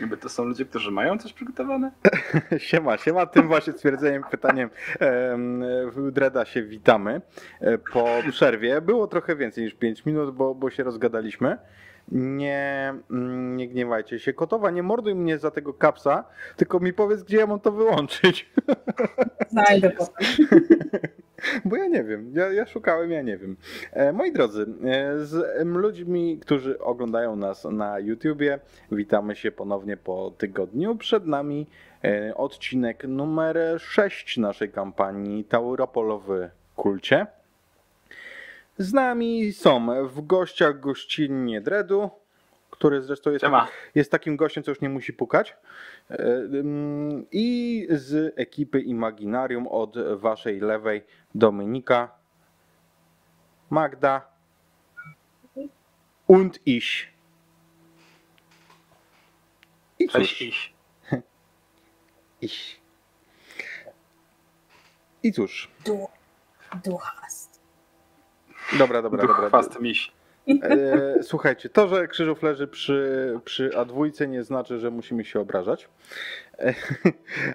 Jakby to są ludzie, którzy mają coś przygotowane? Siema, siema. Tym właśnie stwierdzeniem, pytaniem em, w Dreda się witamy. E, Po przerwie było trochę więcej niż 5 minut, bo, bo się rozgadaliśmy. Nie, mm, nie gniewajcie się. Kotowa, nie morduj mnie za tego kapsa, tylko mi powiedz, gdzie ja mam to wyłączyć. Znajdę potem. Bo ja nie wiem, ja, ja szukałem, ja nie wiem. E, moi drodzy, e, z ludźmi, którzy oglądają nas na YouTubie, witamy się ponownie po tygodniu. Przed nami e, odcinek numer 6 naszej kampanii Tauropolowy Kulcie. Z nami są w gościach gościnnie Dredu, który zresztą jest Siema. jest takim gościem, co już nie musi pukać. E, I z ekipy Imaginarium od waszej lewej Dominika, Magda und ich. I cóż, iść. ich. I cóż, Du, du hast. dobra, dobra, dobra. Fast miś. E, słuchajcie, to, że Krzyżów leży przy, przy A2 nie znaczy, że musimy się obrażać. E,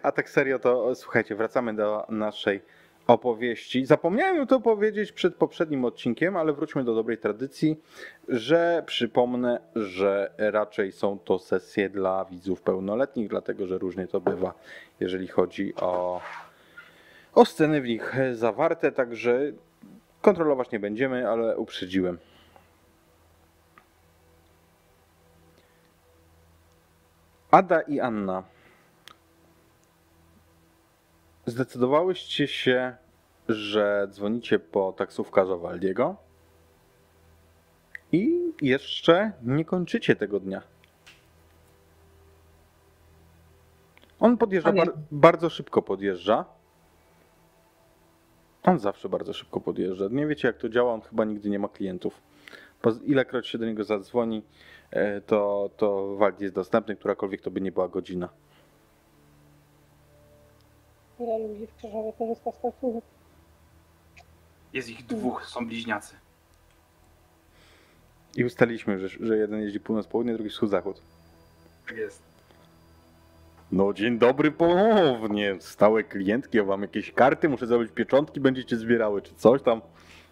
a tak serio to, słuchajcie, wracamy do naszej opowieści. Zapomniałem to powiedzieć przed poprzednim odcinkiem, ale wróćmy do dobrej tradycji, że przypomnę, że raczej są to sesje dla widzów pełnoletnich, dlatego że różnie to bywa, jeżeli chodzi o, o sceny w nich zawarte, także kontrolować nie będziemy, ale uprzedziłem. Ada i Anna. Zdecydowałyście się, że dzwonicie po taksówkarza Waldiego i jeszcze nie kończycie tego dnia. On podjeżdża, bar- bardzo szybko podjeżdża. On zawsze bardzo szybko podjeżdża. Nie wiecie jak to działa, on chyba nigdy nie ma klientów. Ilekroć się do niego zadzwoni, to, to Waldi jest dostępny, którakolwiek to by nie była godzina. Ile ludzi w Krzyżowie korzysta z taksówek? Jest ich dwóch, są bliźniacy. I ustaliliśmy, że, że jeden jeździ północ-południe, drugi wschód-zachód. Tak jest. No dzień dobry ponownie. Stałe klientki, ja wam jakieś karty, muszę zrobić pieczątki, będziecie zbierały, czy coś tam.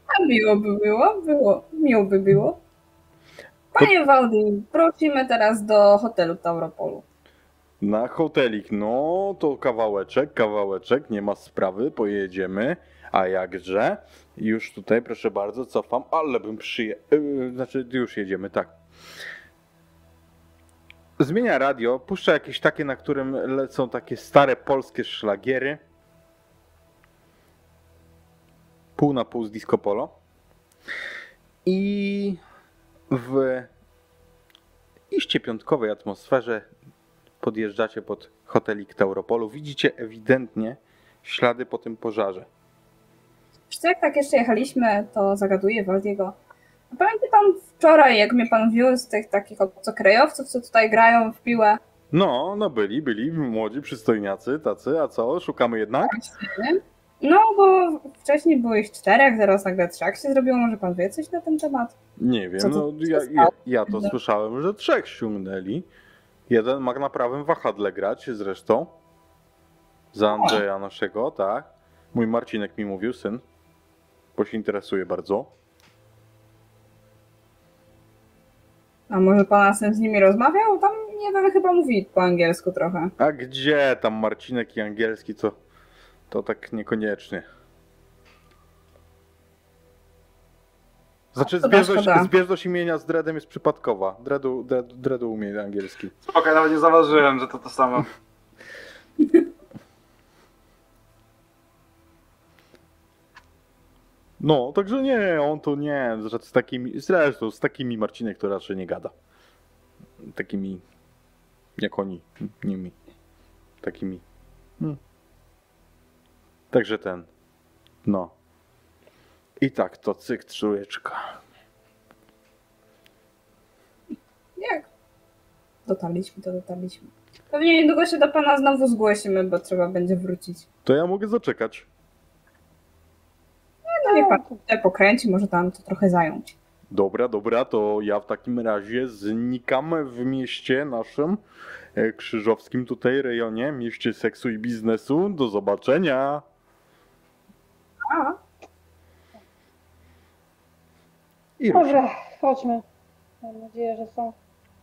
A miło by było, było, miło by było. Panie Waldy, prosimy teraz do hotelu Tauropolu. Na hotelik, no to kawałeczek, kawałeczek, nie ma sprawy, pojedziemy. A jakże? Już tutaj, proszę bardzo, cofam, ale bym przyje... Yy, znaczy, już jedziemy, tak. Zmienia radio, puszcza jakieś takie, na którym lecą takie stare polskie szlagiery. Pół na pół z disco polo. I w iście piątkowej atmosferze podjeżdżacie pod hotelik Tauropolu. Widzicie ewidentnie ślady po tym pożarze. Co, jak tak jeszcze jechaliśmy, to zagaduję Waldiego. A Pamięta pan wczoraj, jak mnie pan wiózł tych takich obcokrajowców, co tutaj grają w piłę? No, no byli, byli młodzi przystojniacy, tacy, a co? Szukamy jednak? No, bo wcześniej było ich czterech, teraz nagle trzech się zrobiło. Może pan wie coś na ten temat? Nie wiem, Co to no ja, ja, ja to No. słyszałem, że trzech ściągnęli. Jeden ma na prawym wahadle grać zresztą. Za Andrzeja naszego, tak. Mój Marcinek mi mówił, syn. Bo się interesuje bardzo. A może pan syn z nimi rozmawiał? Tam nie wiem, chyba mówi po angielsku trochę. A gdzie tam Marcinek i angielski, to, to tak niekoniecznie. Znaczy Szkoda, zbieżność, szkoda. zbieżność imienia z Dreadem jest przypadkowa. Dreadu, Dreadu, Dreadu umie angielski. Spoko, ja nawet nie zauważyłem, że to to samo. No, także nie, on to nie, że z takimi, zresztą z takimi Marcinek to raczej nie gada. Takimi, jak oni, nimi. Takimi. Hmm. Także ten, no. I tak to cyk trójeczka. Jak? Dotarliśmy, to dotarliśmy. Pewnie niedługo się do pana znowu zgłosimy, bo trzeba będzie wrócić. To ja mogę zaczekać. No niech pan tutaj pokręci, może tam to trochę zająć. Dobra, dobra, to ja w takim razie znikam w mieście naszym e, krzyżowskim tutaj rejonie, mieście seksu i biznesu. Do zobaczenia. A, I. Dobra, chodźmy. Mam nadzieję, że są.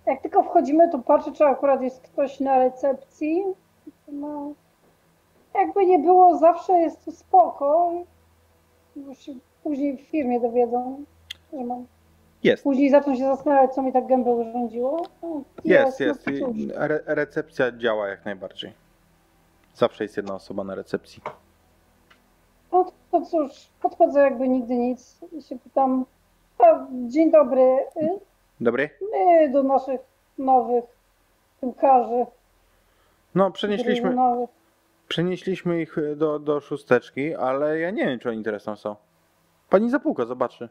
Jak tylko wchodzimy, to patrzę, czy akurat jest ktoś na recepcji. No, jakby nie było, zawsze jest tu spoko. Już się później w firmie dowiedzą, że mam. Jest, Później zaczną się zastanawiać, co mi tak gębę urządziło. No, jest, no jest. cóż. Re recepcja działa jak najbardziej. Zawsze jest jedna osoba na recepcji. No to, to cóż, podchodzę jakby nigdy nic i się pytam. A, dzień dobry. y, Dobry? My do naszych nowych piłkarzy. No, przenieśliśmy, przenieśliśmy ich do, do szósteczki, ale ja nie wiem, czy oni teraz tam są. Pani Zapuka, zobaczy.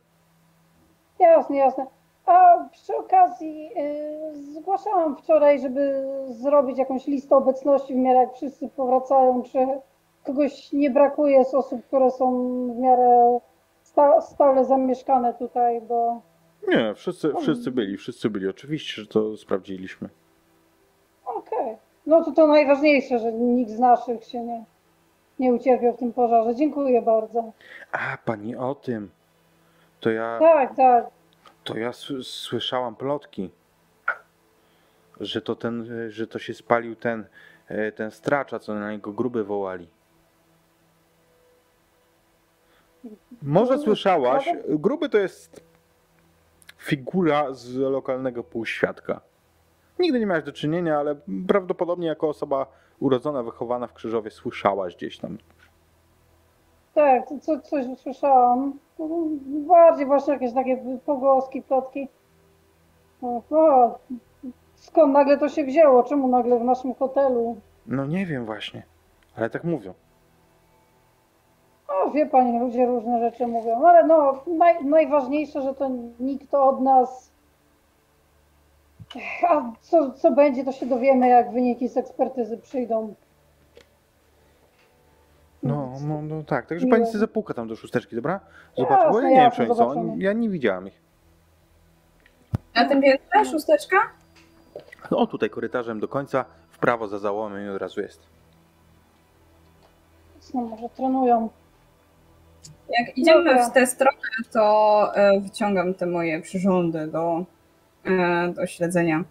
Jasne, jasne. A przy okazji y, zgłaszałam wczoraj, żeby zrobić jakąś listę obecności w miarę jak wszyscy powracają, czy kogoś nie brakuje z osób, które są w miarę sta, stale zamieszkane tutaj, bo Nie, wszyscy, wszyscy byli, wszyscy byli. Oczywiście, że to sprawdziliśmy. okej. No to to najważniejsze, że nikt z naszych się nie, nie ucierpiał w tym pożarze. Dziękuję bardzo. A, pani o tym. To ja, Tak, tak. to ja s- słyszałam plotki, że to ten, że to się spalił ten, e, ten stracza, co na niego gruby wołali. Może słyszałaś, gruby to jest figura z lokalnego półświadka. Nigdy nie miałaś do czynienia, ale prawdopodobnie jako osoba urodzona, wychowana w Krzyżowie słyszałaś gdzieś tam. Tak, co, coś usłyszałam. Bardziej właśnie jakieś takie pogłoski, plotki. O, skąd nagle to się wzięło? Czemu nagle w naszym hotelu? No nie wiem właśnie, ale tak mówią. O, wie pani, ludzie różne rzeczy mówią, ale no, naj, najważniejsze, że to nikt od nas. A co, co będzie, to się dowiemy, jak wyniki z ekspertyzy przyjdą. No, no, no tak, także pani sobie zapuka tam do szósteczki, dobra? Zobacz, bo ja nie wiem, czy oni są. Ja nie widziałam ich. na tym piętrze szósteczka? O, tutaj korytarzem do końca, w prawo za załomem i od razu jest. No, może trenują. Jak idziemy Dobra. w tę stronę, to e, wyciągam te moje przyrządy do, e, do śledzenia.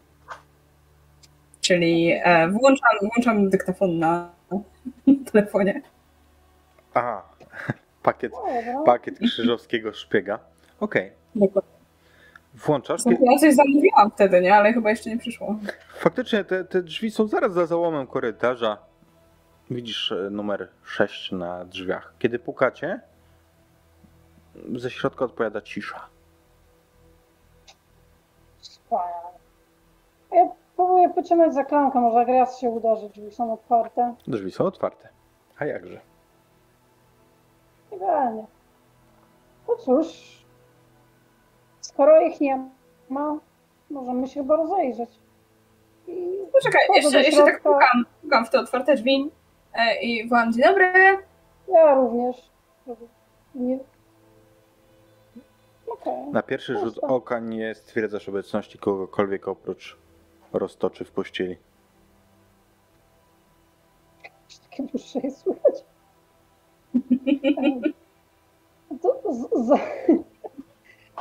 Czyli e, włączam, włączam dyktafon na telefonie. Aha, pakiet, pakiet krzyżowskiego szpiega. Okej, włączasz. Kie- Ja coś zamówiłam wtedy, nie? Ale chyba jeszcze nie przyszło. Faktycznie te, te drzwi są zaraz za załomem korytarza. Widzisz numer 6 na drzwiach. Kiedy pukacie, ze środka odpowiada cisza. Wspaniale. Ja próbuję pociągnąć za klamkę, może jak raz się uda, że drzwi są otwarte. Drzwi są otwarte. A jakże? Idealnie. No cóż, skoro ich nie ma, możemy się chyba rozejrzeć. I Poczekaj, jeszcze, jeszcze tak pukam, pukam w te otwarte drzwi e, i wołam dzień dobry. ja również. Nie... Na pierwszy rzut oka nie stwierdzasz obecności kogokolwiek oprócz roztoczy w pościeli. Takie dłuższe jest słychać. Z, za,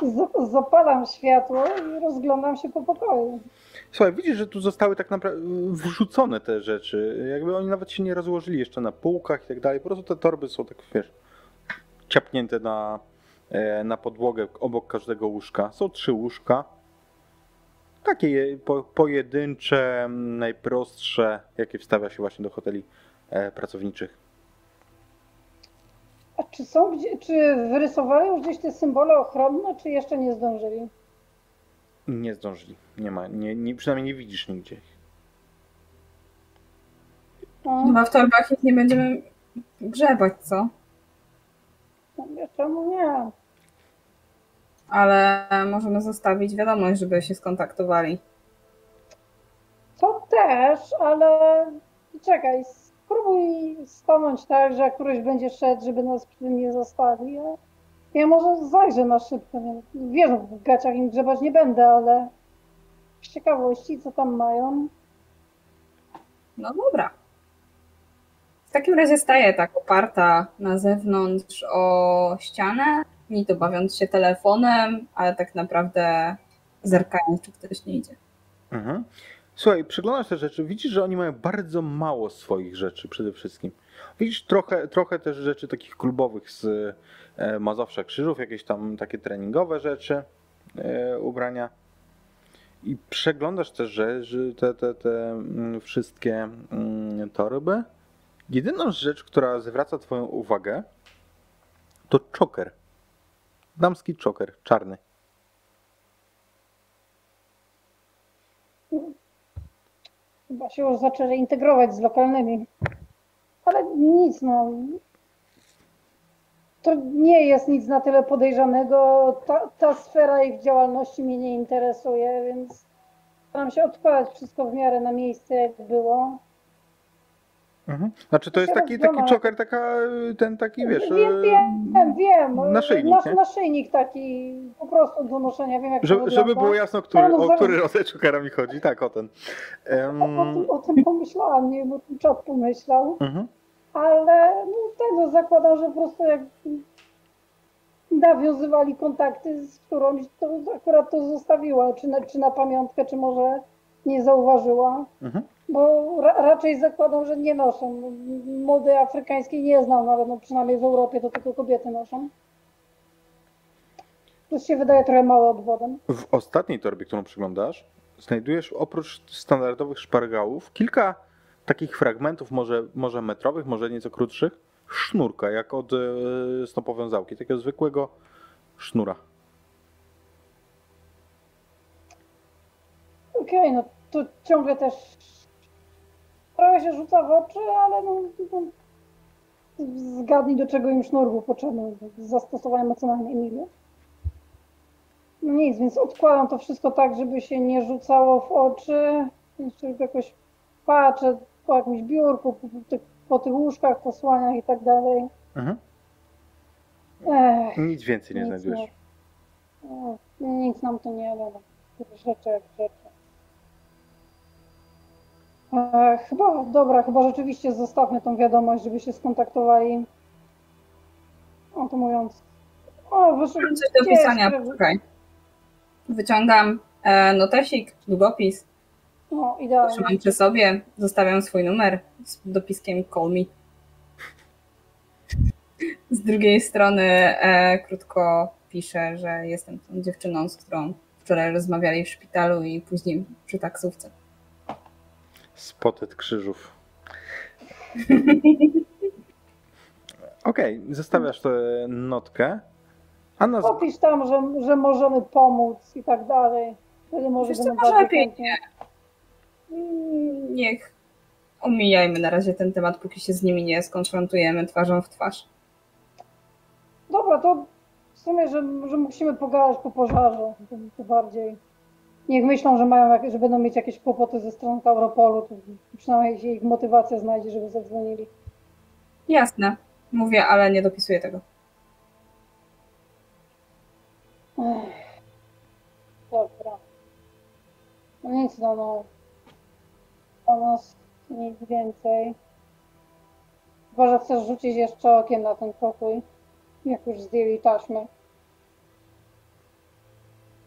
za, zapalam światło i rozglądam się po pokoju. Słuchaj, widzisz, że tu zostały tak naprawdę wrzucone te rzeczy. Jakby oni nawet się nie rozłożyli jeszcze na półkach i tak dalej. Po prostu te torby są tak, wiesz, ciapnięte na, na podłogę obok każdego łóżka. Są trzy łóżka. Takie je- po, pojedyncze, m, najprostsze, jakie wstawia się właśnie do hoteli e, pracowniczych. A czy są gdzie, czy wyrysowali już gdzieś te symbole ochronne, czy jeszcze nie zdążyli? Nie zdążyli. Nie ma, nie, nie, przynajmniej nie widzisz nigdzie. ich. No, Chyba w torbach ich nie będziemy grzebać, co? no czemu nie? Ale możemy zostawić wiadomość, żeby się skontaktowali. To też, ale czekaj, spróbuj stanąć tak, że jak któryś będzie szedł, żeby nas przy tym nie zostali. Ja może zajrzę na szybko. Wiesz, w gaciach im grzebać nie będę, ale z ciekawości, co tam mają. No dobra. W takim razie staję tak oparta na zewnątrz o ścianę, to bawiąc się telefonem, ale tak naprawdę zerkając, czy ktoś nie idzie. Mhm. Słuchaj, przyglądasz te rzeczy, widzisz, że oni mają bardzo mało swoich rzeczy przede wszystkim. Widzisz trochę, trochę też rzeczy takich klubowych z e, Mazowsza Krzyżów, jakieś tam takie treningowe rzeczy, e, ubrania. I przeglądasz też rzeczy, te, te, te mm, wszystkie mm, torby. Jedyną rzecz, która zwraca twoją uwagę, to czoker. Damski czoker, czarny. Chyba się już zaczęli integrować z lokalnymi. Ale nic, no. To nie jest nic na tyle podejrzanego. Ta, ta sfera ich działalności mnie nie interesuje, więc staram się odkładać wszystko w miarę na miejsce, jak było. Mhm. Znaczy to jest taki, taki czoker, taka, ten taki, wiesz... Wiem, e, wiem, wiem. Naszyjnik, Nasz, naszyjnik taki po prostu do noszenia. Wiem, jak to Żeby, wygląda. było jasno, który, no o zaraz- który rodzaj czokera mi chodzi. Tak, o ten. Em, O, o, tym, o tym pomyślałam, nie wiem, o tym czat pomyślał. mhm. Ale no, tego zakładam, że po prostu jak nawiązywali kontakty z którąś, to akurat to zostawiła, czy na, czy na pamiątkę, czy może nie zauważyła, Mhm. Bo ra, raczej zakładam, że nie noszą. Mody afrykańskiej nie znam, ale no przynajmniej w Europie to tylko kobiety noszą. To się wydaje trochę mały odwodem. W ostatniej torbie, którą przyglądasz, znajdujesz oprócz standardowych szpargałów kilka takich fragmentów, może, może metrowych, może nieco krótszych, sznurka, jak od e, stopowiązałki, takiego zwykłego sznura. Okej, no to ciągle też trochę się rzuca w oczy, ale no, no zgadnij do czego im sznur był potrzebny. Zastosowałem emocjonalnie milion. No nic, więc odkładam to wszystko tak, żeby się nie rzucało w oczy. Jeszcze jakoś patrzę po jakimś biurku, po, tych, po tych łóżkach, posłaniach i tak dalej. Mhm. Ech, Nic więcej nie nic znajdujesz. No, nic nam to nie da. no. Rzeczy jak rzeczy. E, chyba, dobra, chyba rzeczywiście zostawmy tą wiadomość, żeby się skontaktowali. O, to mówiąc. O, wyszło. Coś do pisania, poczekaj. Wyciągam e, notesik, długopis, No, idealnie. trzymam przy sobie, zostawiam swój numer z dopiskiem call me. Z drugiej strony e, krótko piszę, że jestem tą dziewczyną, z którą wczoraj rozmawiali w szpitalu i później przy taksówce. Spotet krzyżów. Okej, zostawiasz tę notkę. A na Opisz tam, że, że możemy pomóc i tak dalej. Wtedy może Wiesz co, będą może lepiej. Mm, Niech omijajmy na razie ten temat, póki się z nimi nie skonfrontujemy twarzą w twarz. Dobra, to w sumie, że, że musimy pogadać po pożarze. To bardziej. Niech myślą, że mają że będą mieć jakieś kłopoty ze strony Europolu, to przynajmniej się ich motywacja znajdzie, żeby zadzwonili. Jasne, mówię, ale nie dopisuję tego. Ech. Dobra. No nic, no, no. O nas nic więcej. Chyba, że chcesz rzucić jeszcze okiem na ten pokój, jak już zdjęli taśmy.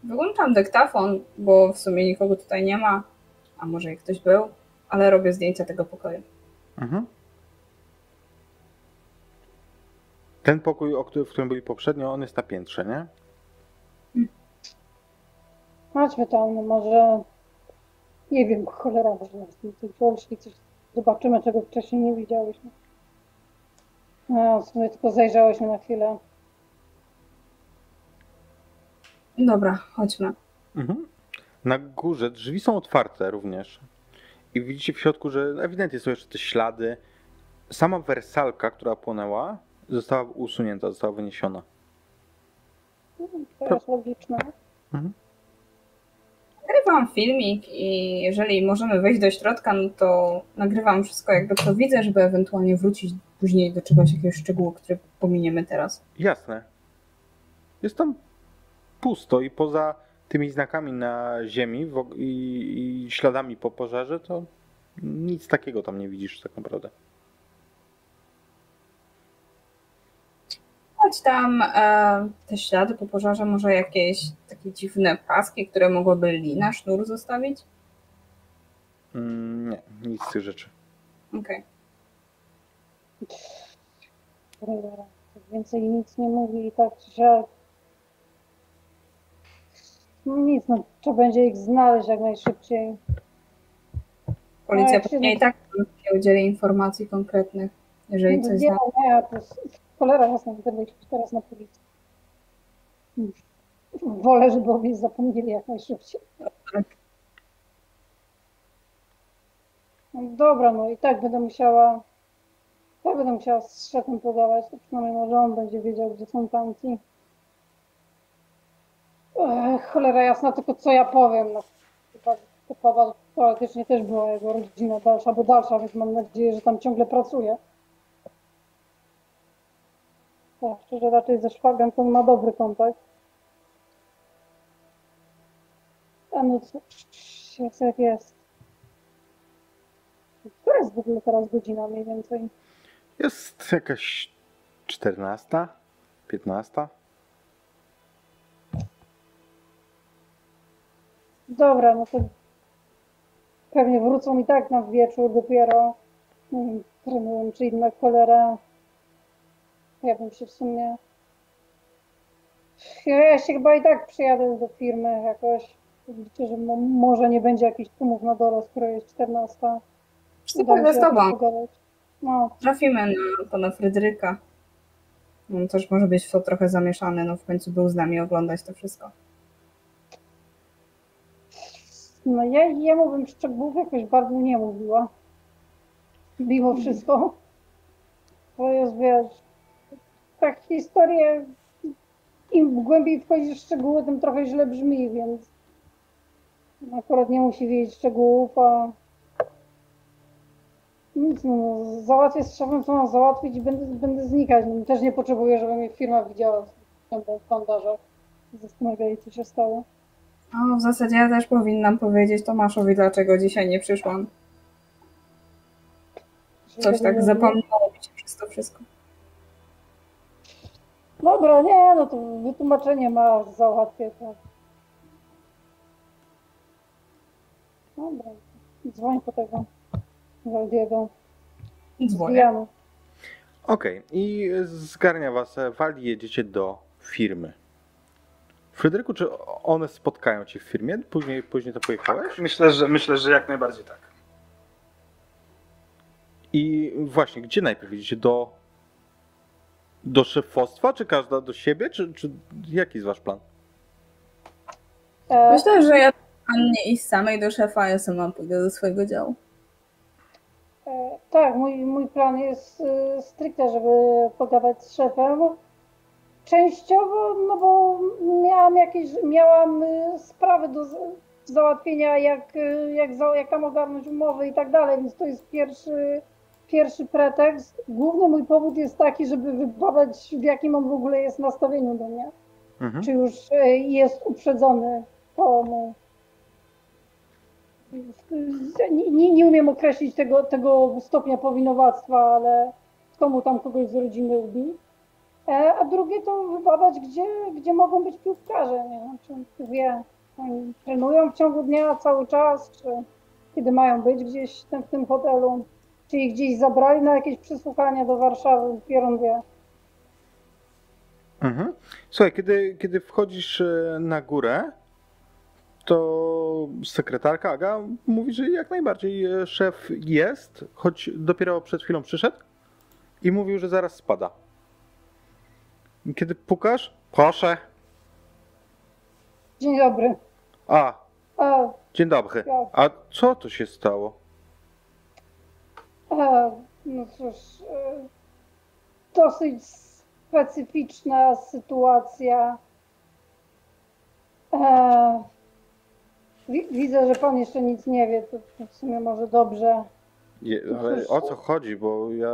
Wyłączam dyktafon, bo w sumie nikogo tutaj nie ma, a może i ktoś był, ale robię zdjęcia tego pokoju. Mhm. Ten pokój, o którym, w którym byli poprzednio, on jest na piętrze, nie? Chodźmy tam, no może. Nie wiem, cholera, może wolszki, coś zobaczymy, czego wcześniej nie widziałyśmy. No, w sumie tylko zajrzałyśmy na chwilę. Dobra, chodźmy. Mhm. Na górze drzwi są otwarte również. I widzicie w środku, że ewidentnie są jeszcze te ślady. Sama wersalka, która płonęła, została usunięta, została wyniesiona. To jest logiczne. Nagrywam filmik i jeżeli możemy wejść do środka, no to nagrywam wszystko jakby to widzę, żeby ewentualnie wrócić później do czegoś, jakiegoś szczegółu, który pominiemy teraz. Jasne. Jest tam pusto i poza tymi znakami na ziemi i, i śladami po pożarze, to nic takiego tam nie widzisz tak naprawdę. Chodź tam e, te ślady po pożarze, może jakieś takie dziwne paski, które mogłyby lina, sznur zostawić? Mm, nie, nic z tych rzeczy. Okej. Cholera, Więcej nic nie mówi i tak. No nic, no trzeba będzie ich znaleźć jak najszybciej. Policja jak się pewnie i tak nie udzieli informacji konkretnych, jeżeli coś nie, nie, to jest, cholera jasna, nie będę iść teraz na policję. Już. Wolę, żeby o mnie zapomnieli jak najszybciej. No dobra, no i tak będę musiała, tak będę musiała z szefem pogadać, to przynajmniej może on będzie wiedział, gdzie są tamci. Ech, cholera jasna, tylko co ja powiem, no chyba chyba teoretycznie też była jego rodzina dalsza, bo dalsza, więc mam nadzieję, że tam ciągle pracuje. Tak, szczerze raczej ze szwagiem to ma dobry kontakt. A no cóż, jest jak jest. Która jest w ogóle teraz godzina mniej więcej? Jest jakaś 14, 15. Dobra, no to pewnie wrócą i tak na wieczór dopiero. Wiem, trenują czy inna cholera. Ja bym się w sumie... Ja się chyba i tak przyjadę do firmy jakoś. Liczę, że mo- może nie będzie jakichś tłumów na dole, skoro jest 14. Wszyscy Uda mi pójdę się z tobą. No, Trafimy na pana Fryderyka. On też może być w to trochę zamieszany, no w końcu był z nami oglądać to wszystko. No ja jemu bym szczegółów jakoś bardzo nie mówiła. Mimo wszystko. To jest, wiesz, tak historie, im głębiej wchodzisz w szczegóły, tym trochę źle brzmi, więc akurat nie musi wiedzieć szczegółów, a nic, no, no, załatwię z szefem, co mam załatwić i będę, będę znikać. No, też nie potrzebuję, żeby mnie firma widziała w bandażach. Zastanawiali, co się stało. No, w zasadzie ja też powinnam powiedzieć Tomaszowi, dlaczego dzisiaj nie przyszłam. Coś tak zapomniało mi się przez to wszystko. Dobra, nie, no to wytłumaczenie ma, załatwię to. Dobra, dzwoń po tego Waldiego. Dzwonię. Okej, i zgarnia was e, Wali, jedziecie do firmy. Fryderyku, czy one spotkają cię w firmie? Później, później to pojechałeś? Myślę, że myślę, że jak najbardziej tak. I właśnie, gdzie najpierw idziecie? Do, do szefostwa, czy każda do siebie, czy, czy jaki jest wasz plan? E, Myślę, że ja mam nie iść samej do szefa, ja sama pójdę do swojego działu. e, tak, mój, mój plan jest e, stricte, żeby pogadać z szefem. Częściowo, no bo miałam jakieś, miałam e, sprawy do załatwienia, jak, e, jak, jak tam ogarnąć umowy i tak dalej, więc to jest pierwszy, pierwszy pretekst. Główny mój powód jest taki, żeby wybadać, w jakim on w ogóle jest nastawieniu do mnie. Mhm. czy już e, jest uprzedzony to mu. Nie, nie, nie umiem określić tego, tego stopnia powinowactwa, ale kto mu tam kogoś z rodziny ubił. E, A drugie to wybadać, gdzie, gdzie mogą być piłkarze. Nie wiem, czy wie, oni trenują w ciągu dnia cały czas, czy kiedy mają być gdzieś tam w tym hotelu, czy ich gdzieś zabrali na jakieś przesłuchania do Warszawy, dopiero on wie. Mhm. Słuchaj, kiedy, kiedy wchodzisz e, na górę, to sekretarka Aga mówi, że jak najbardziej e, szef jest, choć dopiero przed chwilą przyszedł i mówił, że zaraz spada. Kiedy pukasz, proszę. Dzień dobry. A, A, dzień dobry. A co to się stało? E, No cóż, e, dosyć specyficzna sytuacja. E, wi- Widzę, że pan jeszcze nic nie wie, to to w sumie może dobrze. Je, ale o co chodzi? Bo ja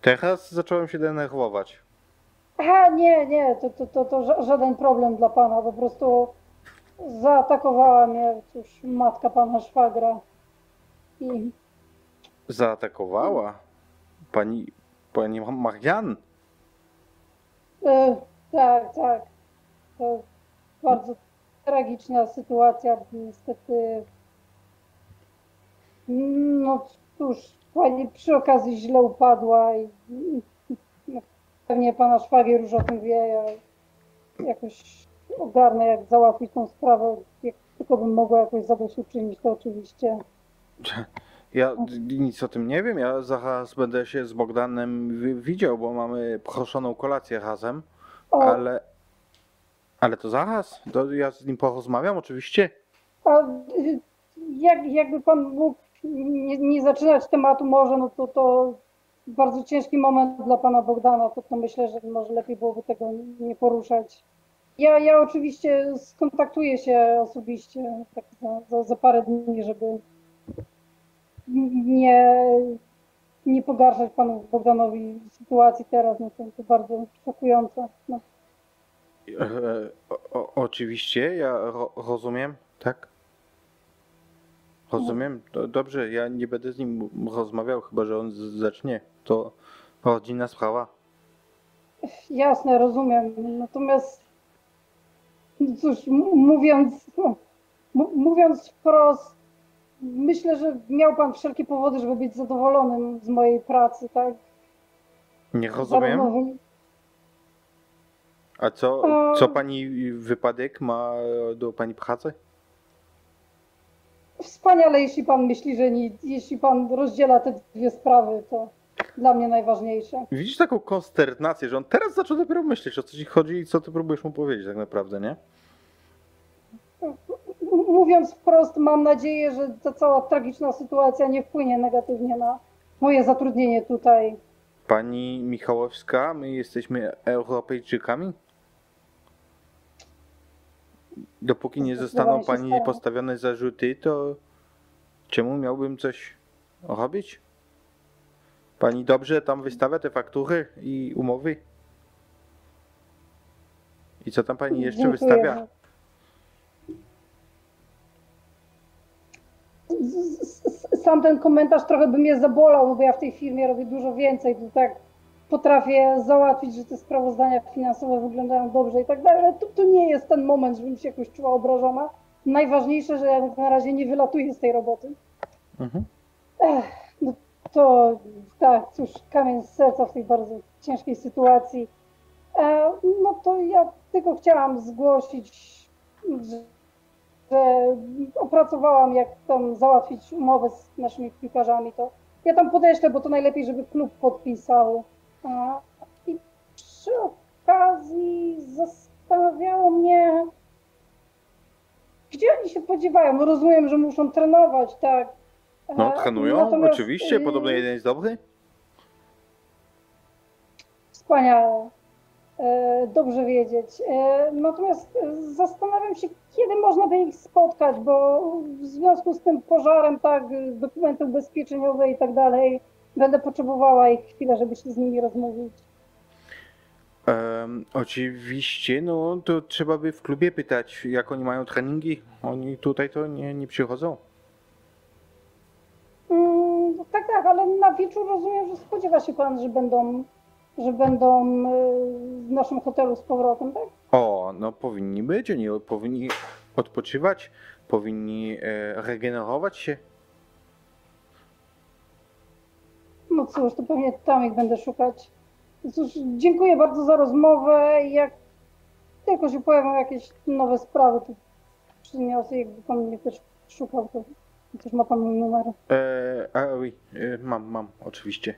teraz zacząłem się denerwować. A nie, nie, to, to, to, to ża- żaden problem dla pana. Po prostu zaatakowała mnie cóż, matka pana szwagra. I Zaatakowała pani, pani Marian. e, tak, tak. To bardzo tragiczna sytuacja. Niestety. No cóż, pani przy okazji źle upadła i, i pewnie pana szwagier już o tym wie. Ja jakoś ogarnę, jak załatwić tą sprawę. Jak tylko bym mogła jakoś zadośćuczynić, to oczywiście. Ja nic o tym nie wiem. Ja zaraz będę się z Bogdanem wi- widział, bo mamy proszoną kolację razem, O, ale. Ale to zaraz. To ja z nim porozmawiam, oczywiście. A y, jak, jakby pan mógł nie, nie zaczynać tematu może, no to to bardzo ciężki moment dla pana Bogdana, to, to myślę, że może lepiej byłoby tego nie poruszać. Ja, ja oczywiście skontaktuję się osobiście tak za, za, za parę dni, żeby nie, nie pogarszać panu Bogdanowi sytuacji teraz, no to, to bardzo szokujące. No. E, o, o, oczywiście, ja ro, rozumiem, tak? Rozumiem. Do, dobrze, ja nie będę z nim rozmawiał, chyba że on zacznie. To rodzinna sprawa. Jasne, rozumiem. Natomiast no cóż, mówiąc, no, mówiąc wprost, myślę, że miał pan wszelkie powody, żeby być zadowolonym z mojej pracy, tak? Nie rozumiem. Zarówno A co, co pani wypadek ma do pani pracy? Wspaniale, jeśli pan myśli, że nic, jeśli pan rozdziela te dwie sprawy, to dla mnie najważniejsze. Widzisz taką konsternację, że on teraz zaczął dopiero myśleć, o co ci chodzi i co ty próbujesz mu powiedzieć tak naprawdę, nie? Mówiąc wprost, mam nadzieję, że ta cała tragiczna sytuacja nie wpłynie negatywnie na moje zatrudnienie tutaj. Pani Michałowska, my jesteśmy Europejczykami? Dopóki nie zostaną pani staram. postawione zarzuty, to czemu miałbym coś robić? Pani dobrze tam wystawia te faktury i umowy? I co tam pani jeszcze Dziękuję. wystawia? Sam ten komentarz trochę by mnie zabolał, no bo ja w tej firmie robię dużo więcej, to tak potrafię załatwić, że te sprawozdania finansowe wyglądają dobrze i tak dalej, ale to, to nie jest ten moment, żebym się jakoś czuła obrażona. Najważniejsze, że ja na razie nie wylatuję z tej roboty. Mhm. No to tak, cóż, kamień z serca w tej bardzo ciężkiej sytuacji. E, no to ja tylko chciałam zgłosić, że, opracowałam, jak tam załatwić umowę z naszymi piłkarzami. To ja tam podeślę, bo to najlepiej, żeby klub podpisał. A, I przy okazji zastanawiało mnie, gdzie oni się podziewają. No rozumiem, że muszą trenować, tak. No, E, trenują, natomiast, oczywiście, y, podobno jeden jest dobry. Wspaniale. E, Dobrze wiedzieć. E, Natomiast e, zastanawiam się, kiedy można by ich spotkać, bo w związku z tym pożarem, tak, dokumenty ubezpieczeniowe i tak dalej, będę potrzebowała ich chwilę, żeby się z nimi rozmówić. Em, oczywiście, no to trzeba by w klubie pytać, jak oni mają treningi. Oni tutaj to nie, nie przychodzą. Mm, no tak, tak, ale na wieczór rozumiem, że spodziewa się pan, że będą, że będą e, w naszym hotelu z powrotem, tak? O, no powinni być, oni powinni odpoczywać, powinni e, regenerować się. No cóż, to pewnie tam ich będę szukać. Cóż, dziękuję bardzo za rozmowę. Jak tylko się pojawią jakieś nowe sprawy, to przyniosę. Jakby pan mnie też szukał, to też ma pan mój numer. E, a, oui, e, mam, mam, oczywiście.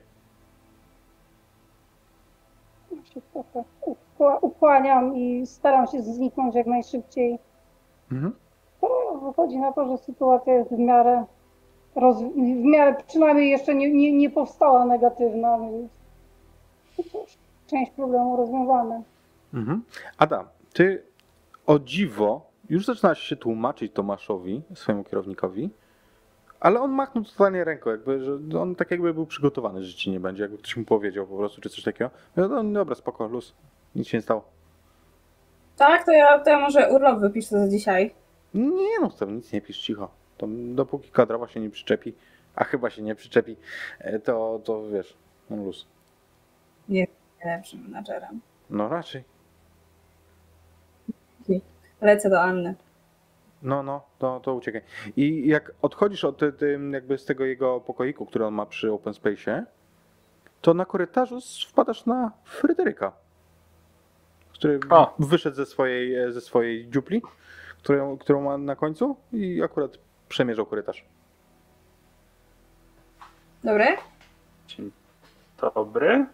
Ja się trochę ukła- ukłaniam i staram się zniknąć jak najszybciej. Mhm. To wychodzi na to, że sytuacja jest w miarę, roz... w miarę przynajmniej jeszcze nie, nie, nie powstała negatywna, więc cóż, część problemu rozwiązana. Mhm. Adam, ty o dziwo już zaczynasz się tłumaczyć Tomaszowi, swojemu kierownikowi, ale on machnął totalnie ręką, jakby, że on tak jakby był przygotowany, że ci nie będzie, jakby ktoś mu powiedział po prostu, czy coś takiego. No, no dobra, spoko, luz. Nic się nie stało. Tak, to ja, to ja może urlop wypiszę za dzisiaj. Nie no, tam nic nie pisz, cicho. To dopóki kadrowa się nie przyczepi, a chyba się nie przyczepi, e, to, to wiesz, no luz. Najlepszym menadżerem. No raczej. Lecę do Anny. No, no, to, to uciekaj. I jak odchodzisz od ty- tym, jakby z tego jego pokoiku, który on ma przy Open Space'ie, to na korytarzu wpadasz na Fryderyka, który O. wyszedł ze swojej, e, ze swojej dziupli, którą, którą ma na końcu i akurat przemierzał korytarz. Dobry? Dzień dobry.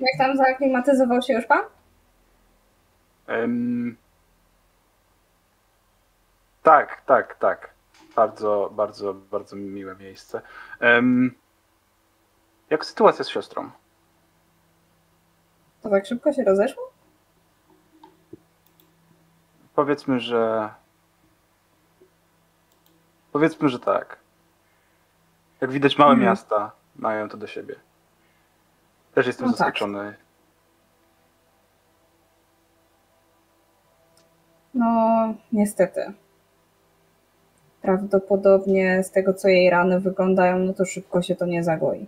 Jak tam zaaklimatyzował się już pan? Tak, tak, tak. Bardzo, bardzo, bardzo miłe miejsce. Em, jak sytuacja z siostrą? To tak szybko się rozeszło? Powiedzmy, że. Powiedzmy, że tak. Jak widać, małe Mhm. miasta mają to do siebie. Też jestem No tak. zaskoczony. No, niestety. Prawdopodobnie z tego, co jej rany wyglądają, no to szybko się to nie zagoi.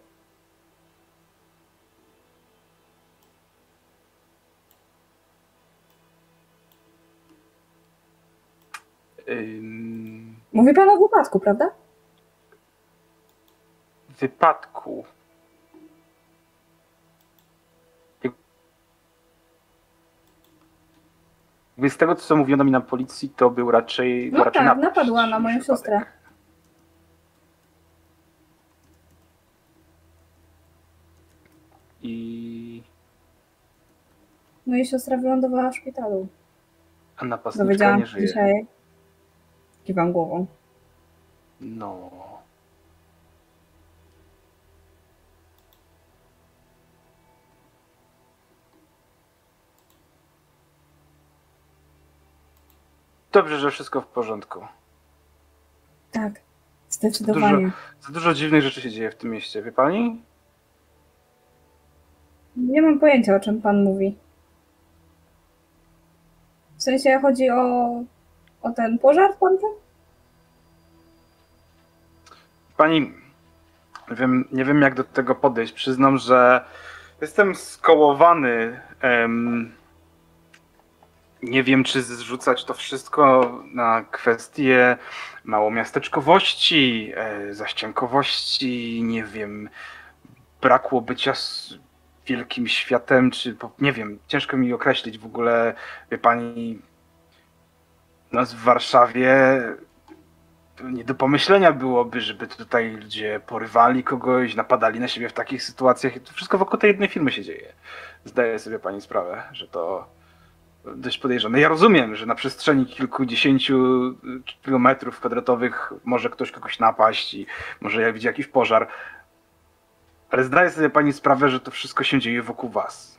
Mówi pan o wypadku, prawda? wypadku. Jakby z tego, co mówiono mi na policji, to był raczej. No raczej tak, napadła na moją wypadek. siostrę. I. I siostra wylądowała w szpitalu. A napastniczka Dowiedziałam nie żyje. dzisiaj. Kiwam głową. No. Dobrze, że wszystko w porządku. Tak, zdecydowanie. Za dużo dziwnych rzeczy się dzieje w tym mieście, wie pani? Nie mam pojęcia, o czym pan mówi. W sensie chodzi o, o ten pożar w tamtym? Pani, wiem, nie wiem jak do tego podejść. Przyznam, że jestem skołowany. em, nie wiem, czy zrzucać to wszystko na kwestie małomiasteczkowości, e, zaściankowości, nie wiem, brakło bycia wielkim światem, czy nie wiem, ciężko mi określić w ogóle, wie pani, nas w Warszawie nie do pomyślenia byłoby, żeby tutaj ludzie porywali kogoś, napadali na siebie w takich sytuacjach. To wszystko wokół tej jednej firmy się dzieje. Zdaje sobie pani sprawę, że to dość podejrzane. Ja rozumiem, że na przestrzeni kilkudziesięciu kilometrów kwadratowych może ktoś kogoś napaść i może jak widzi jakiś pożar, ale zdaje sobie pani sprawę, że to wszystko się dzieje wokół was.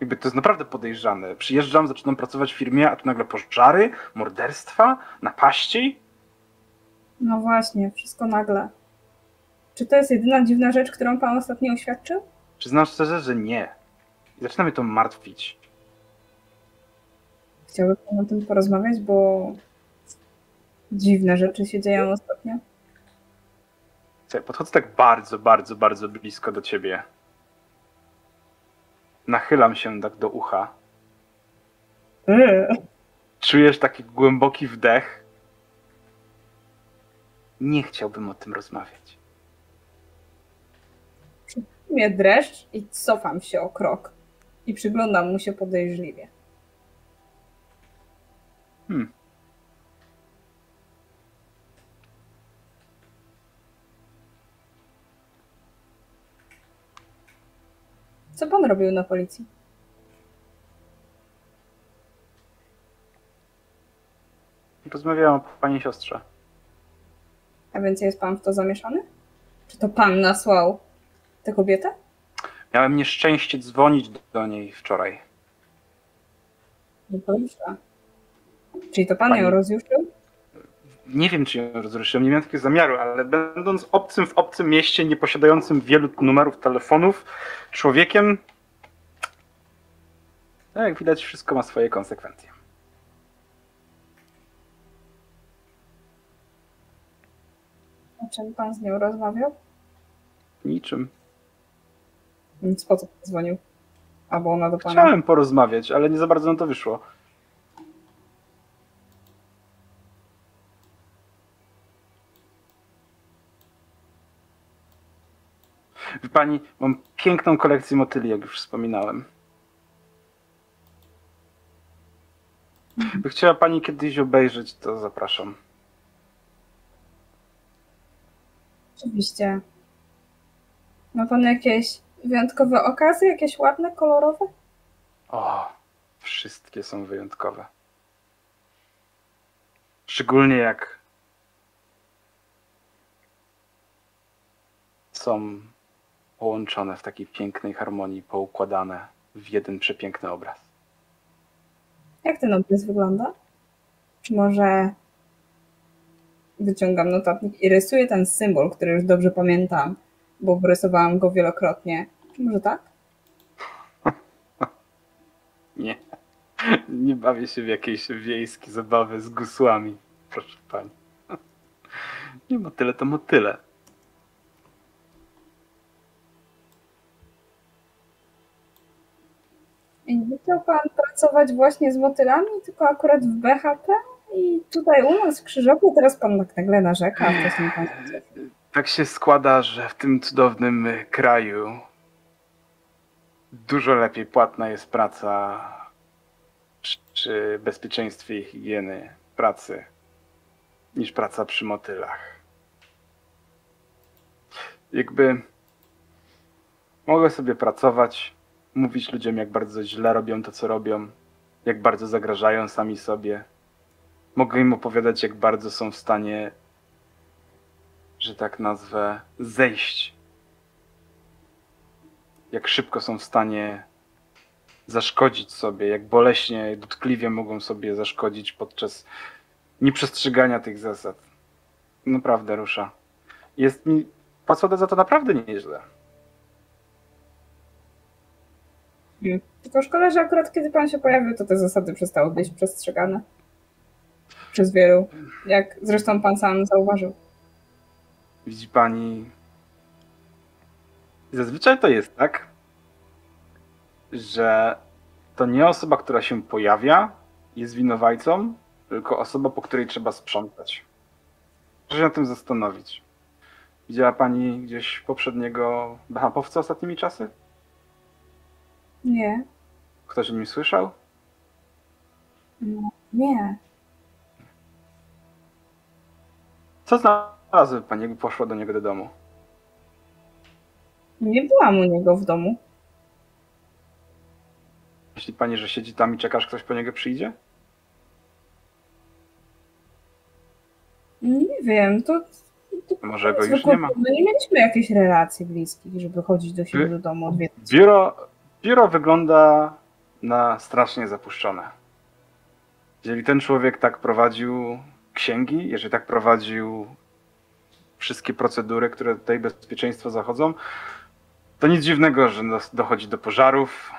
Jakby to jest naprawdę podejrzane. Przyjeżdżam, zaczynam pracować w firmie, a tu nagle pożary, morderstwa, napaści. No właśnie, wszystko nagle. Czy to jest jedyna dziwna rzecz, którą pan ostatnio oświadczył? Przyznam szczerze, że nie. I zaczyna mnie to martwić. Chciałby pan o tym porozmawiać, bo dziwne rzeczy się dzieją ostatnio. Słuchaj, Podchodzę tak bardzo, bardzo, bardzo blisko do ciebie. Nachylam się tak do ucha. Eee. Czujesz taki głęboki wdech. Nie chciałbym o tym rozmawiać. Mnie dreszcz i cofam się o krok. I przyglądam mu się podejrzliwie. Hmm. Co pan robił na policji? Rozmawiałem o pani siostrze. A więc jest pan w to zamieszany? Czy to pan nasłał tę kobietę? Miałem nieszczęście dzwonić do niej wczoraj. No dobrze. Czyli to pan Pani- ją rozjuszył? nie wiem, czy ją rozruszyłem, nie miałem takiego zamiaru, ale będąc obcym w obcym mieście, nie posiadającym wielu numerów telefonów, człowiekiem, no jak widać, wszystko ma swoje konsekwencje. O czym pan z nią rozmawiał? Niczym. Nic po co pan dzwonił? Albo ona do pana? Chciałem porozmawiać, ale nie za bardzo nam to wyszło. Wie pani, mam piękną kolekcję motyli, jak już wspominałem. By chciała pani kiedyś obejrzeć, to zapraszam. Oczywiście. Ma pan jakieś wyjątkowe okazje? Jakieś ładne, kolorowe? O, wszystkie są wyjątkowe. Szczególnie jak są połączone w takiej pięknej harmonii, poukładane w jeden przepiękny obraz. Jak ten obraz wygląda? Czy może wyciągam notatnik i rysuję ten symbol, który już dobrze pamiętam, bo wyrysowałam go wielokrotnie. Czy może tak? Nie. Nie bawię się w jakieś wiejskie zabawy z gusłami, proszę pani. Nie motyle to motyle. Nie chciał pan pracować właśnie z motylami, tylko akurat w BHP? I tutaj u nas w Krzyżowie teraz pan tak nagle narzeka. Tak się składa, że w tym cudownym y, kraju dużo lepiej płatna jest praca przy bezpieczeństwie i higieny pracy niż praca przy motylach. Jakby mogę sobie pracować, mówić ludziom, jak bardzo źle robią to, co robią, jak bardzo zagrażają sami sobie. Mogę im opowiadać, jak bardzo są w stanie że tak nazwę, zejść. Jak szybko są w stanie zaszkodzić sobie, jak boleśnie, dotkliwie mogą sobie zaszkodzić podczas nieprzestrzegania tych zasad. Naprawdę rusza. Jest mi płacone za to naprawdę nieźle. Tylko szkoda, że akurat kiedy pan się pojawił, to te zasady przestały być przestrzegane. Przez wielu. Jak zresztą pan sam zauważył. Widzi pani. Zazwyczaj to jest tak, że to nie osoba, która się pojawia, jest winowajcą, tylko osoba, po której trzeba sprzątać. Proszę się nad tym zastanowić. Widziała pani gdzieś poprzedniego BHP-owca ostatnimi czasy? Nie, Ktoś o nim słyszał? nie. Co znalazły pani, jakby poszła do niego do domu? Nie byłam u niego w domu. Myśli pani, że siedzi tam i czekasz, ktoś po niego przyjdzie? Nie wiem, to. to Może go już nie ma. My nie mieliśmy jakiejś relacji bliskich, żeby chodzić do siebie Wy- do domu odwiedzać. Biuro, biuro wygląda na strasznie zapuszczone. Jeżeli ten człowiek tak prowadził księgi, jeżeli tak prowadził wszystkie procedury, które tutaj bezpieczeństwo zachodzą, to nic dziwnego, że dochodzi do pożarów,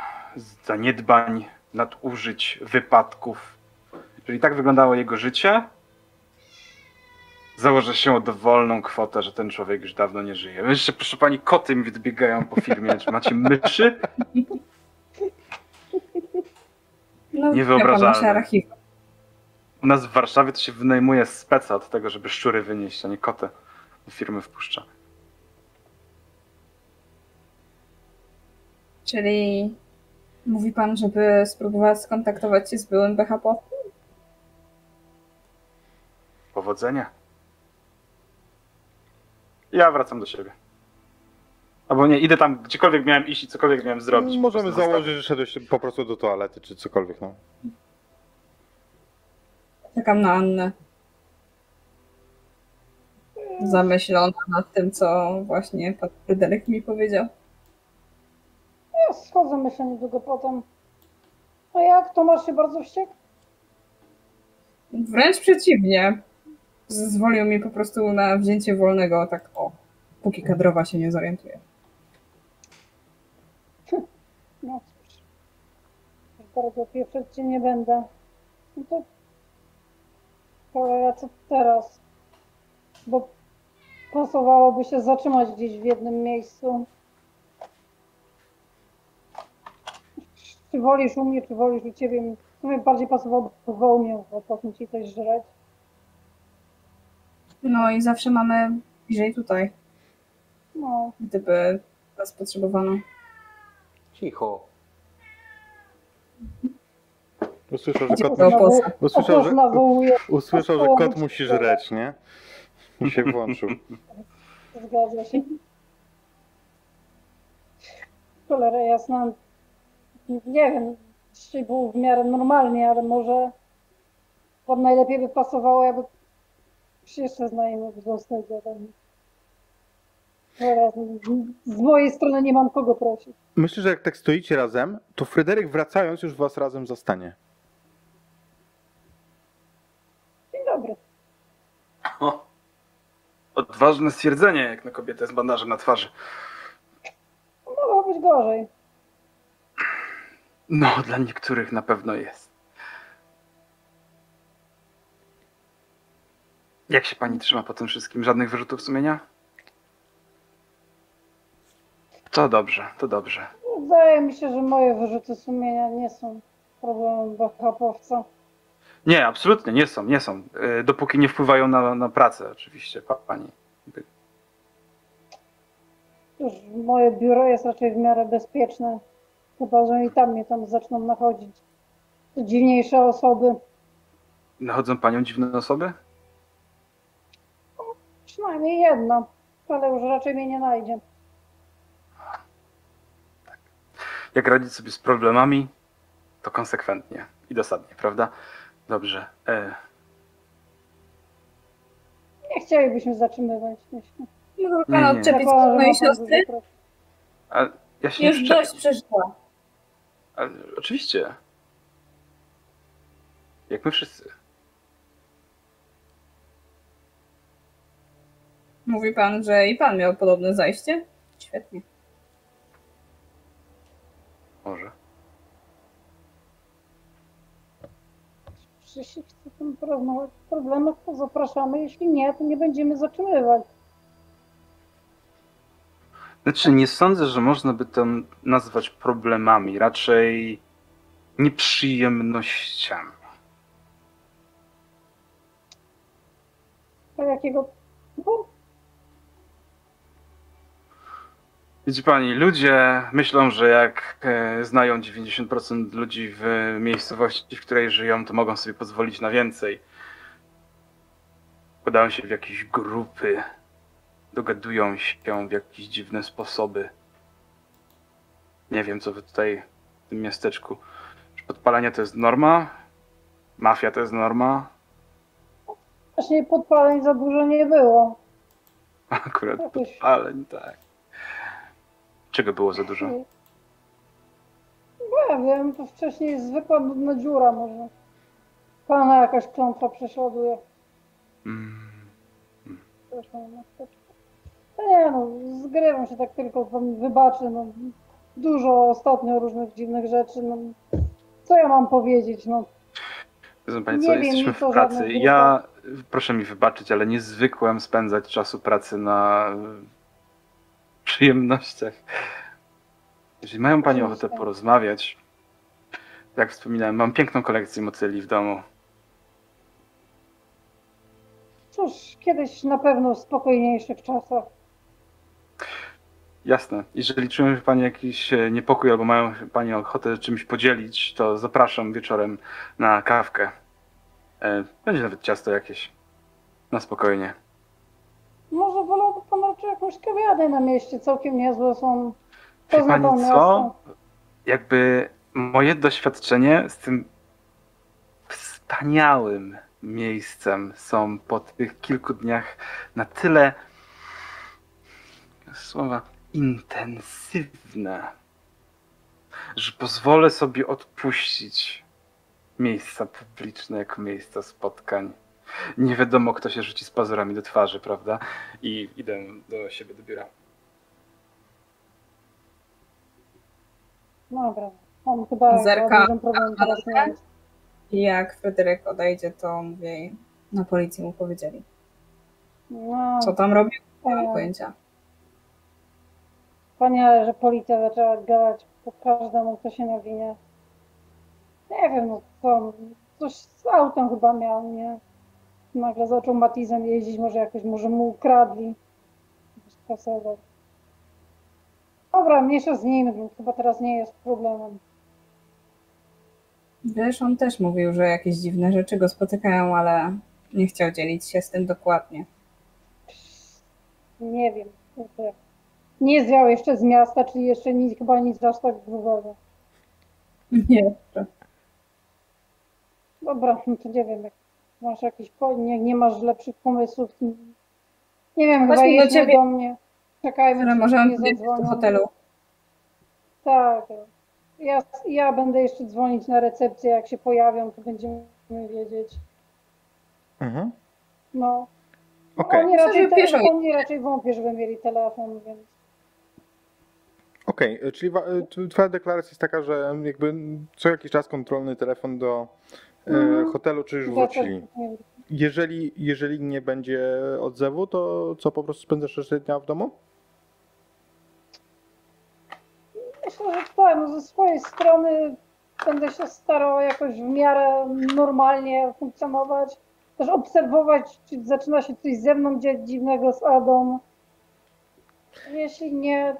zaniedbań, nadużyć, wypadków. Jeżeli tak wyglądało jego życie, założę się o dowolną kwotę, że ten człowiek już dawno nie żyje. Jeszcze, proszę pani, koty mi wybiegają po firmie. Czy macie myszy? No, Niewyobrażalne. U nas w Warszawie to się wynajmuje speca od tego, żeby szczury wynieść, a nie koty do firmy wpuszcza. Czyli mówi pan, żeby spróbować skontaktować się z byłym BHP? Powodzenia. Ja wracam do siebie. Albo nie, idę tam, gdziekolwiek miałem iść i cokolwiek miałem zrobić. Możemy założyć, że szedłeś po prostu do toalety czy cokolwiek. No. Czekam na Annę. Zamyślona nad tym, co właśnie pan Fryderyk mi powiedział. Ja schodzę, myślę, niedługo potem. A jak? Tomasz się bardzo wściekł? Wręcz przeciwnie. Zezwolił mi po prostu na wzięcie wolnego, tak o, póki kadrowa się nie zorientuje. No cóż, bardzo pieprzeć cię nie będę. No to cholera, co teraz? Bo pasowałoby się zatrzymać gdzieś w jednym miejscu. Czy wolisz u mnie, czy wolisz u ciebie? W sumie bardziej pasowałoby w mnie, bo po co ci coś żreć. No i zawsze mamy bliżej tutaj, No, gdyby nas potrzebowano. Cicho. Usłyszał, że kot, po- usłyszał, że, usłyszał, że kot musi żreć, nie? I się włączył. zgadza się. Cholera jasna. Nie wiem, dzisiaj było w miarę normalnie, ale może wam najlepiej by pasowało, jakby jeszcze znajomych zadanie. Cholera, z- Z mojej strony nie mam kogo prosić. Myślę, że jak tak stoicie razem, to Fryderyk wracając już was razem zastanie. Dzień dobry. O, odważne stwierdzenie, jak na kobietę z bandażem na twarzy. Mogło być gorzej. No, dla niektórych na pewno jest. Jak się pani trzyma po tym wszystkim? Żadnych wyrzutów sumienia? To dobrze, to dobrze. Wydaje mi się, że moje wyrzuty sumienia nie są problemem BHP-owca. Nie, absolutnie nie są, nie są. Y, Dopóki nie wpływają na, na pracę, oczywiście, pa, pani. Cóż, moje biuro jest raczej w miarę bezpieczne. Chyba, że i tam mnie tam zaczną nachodzić. To dziwniejsze osoby. Nachodzą panią dziwne osoby? Przynajmniej jedna, ale już raczej mnie nie najdzie. Jak radzić sobie z problemami, to konsekwentnie i dosadnie, prawda? Dobrze. E, Nie chcielibyśmy zatrzymywać. Myślę. Mogę pana nie. odczepić od mojej siostry? ja się Już dość przeżyła. Ale Oczywiście. Jak my wszyscy. Mówi pan, że i pan miał podobne zajście? Świetnie. Może. Jeśli chce pan porozmawiać o problemach, to zapraszamy. Jeśli nie, to nie będziemy zatrzymywać. Znaczy, nie sądzę, że można by to nazwać problemami, raczej nieprzyjemnościami. A jakiego typu? Widzi pani, ludzie myślą, że jak e, znają 90% ludzi w miejscowości, w której żyją, to mogą sobie pozwolić na więcej. Podają się w jakieś grupy, dogadują się w jakieś dziwne sposoby. Nie wiem, co wy tutaj w tym miasteczku. Czy podpalenie to jest norma? Mafia to jest norma? Właśnie podpaleń za dużo nie było. Akurat podpaleń, tak. Czego było za dużo? Ja wiem, to wcześniej zwykła nudna dziura może. Pana jakaś klątwa prześladuje. Mm. Przepraszam, no nie no, zgrywam się tak tylko, pan wybaczy, no. Dużo ostatnio różnych dziwnych rzeczy, no. Co ja mam powiedzieć, no. Wiedzą Pani Nie co, jesteśmy w pracy. Ja, proszę mi wybaczyć, ale nie zwykłem spędzać czasu pracy na przyjemnościach. Jeżeli mają Pani ochotę porozmawiać, jak wspominałem, mam piękną kolekcję motyli w domu. Cóż, kiedyś na pewno w spokojniejszych czasach. Jasne. Jeżeli czują Pani jakiś e, niepokój albo mają Pani ochotę czymś podzielić, to zapraszam wieczorem na kawkę. E, Będzie nawet ciasto jakieś. Na spokojnie. Może raczej jakąś kawiarnię na mieście, całkiem niezłe są. Wie pani pan co? miasto. Jakby moje doświadczenie z tym wspaniałym miejscem są po tych kilku dniach na tyle słowa intensywne, że pozwolę sobie odpuścić miejsca publiczne jako miejsca spotkań. Nie wiadomo, kto się rzuci z pazurami do twarzy, prawda? I idę do siebie do biura. Dobra. On chyba Zerka. problem teraz. I jak Fryderyk odejdzie, to mówię, na policji mu powiedzieli. No, Co tam robił? Nie mam e, pojęcia. Wspaniale, że policja zaczęła gadać po każdemu, kto się nawinie. Nie wiem, no co, coś z autem chyba miał, nie? Nagle zaczął Matizem jeździć, może jakoś, może mu ukradli. Jakoś kasował. Dobra, mniejsza z nim, chyba teraz nie jest problemem. Wiesz, on też mówił, że jakieś dziwne rzeczy go spotykają, ale nie chciał dzielić się z tym dokładnie. Nie wiem. Nie zwiał jeszcze z miasta, czyli jeszcze nic, chyba nic aż tak grubego. Nie. Dobra, no to nie wiem, jak masz jakiś, nie, nie masz lepszych pomysłów. Nie wiem, chyba Chodźmy do ciebie. do mnie. Czekajmy, nie powiedzieć do zadzwonią. hotelu. Tak. Ja, ja będę jeszcze dzwonić na recepcję, jak się pojawią, to będziemy wiedzieć. Mhm. No. Okej, Oni, raczej te, oni raczej wątpię, żeby mieli telefon, więc okej. e, Czyli e, twoja deklaracja jest taka, że jakby co jakiś czas kontrolny telefon do Mhm. hotelu, czy już wrócili. Jeżeli, jeżeli nie będzie odzewu, to co, po prostu spędzasz resztę dnia w domu? Myślę, że tak, no ze swojej strony będę się starał jakoś w miarę normalnie funkcjonować. Też obserwować, czy zaczyna się coś ze mną dziać dziwnego z Adą. Jeśli nie,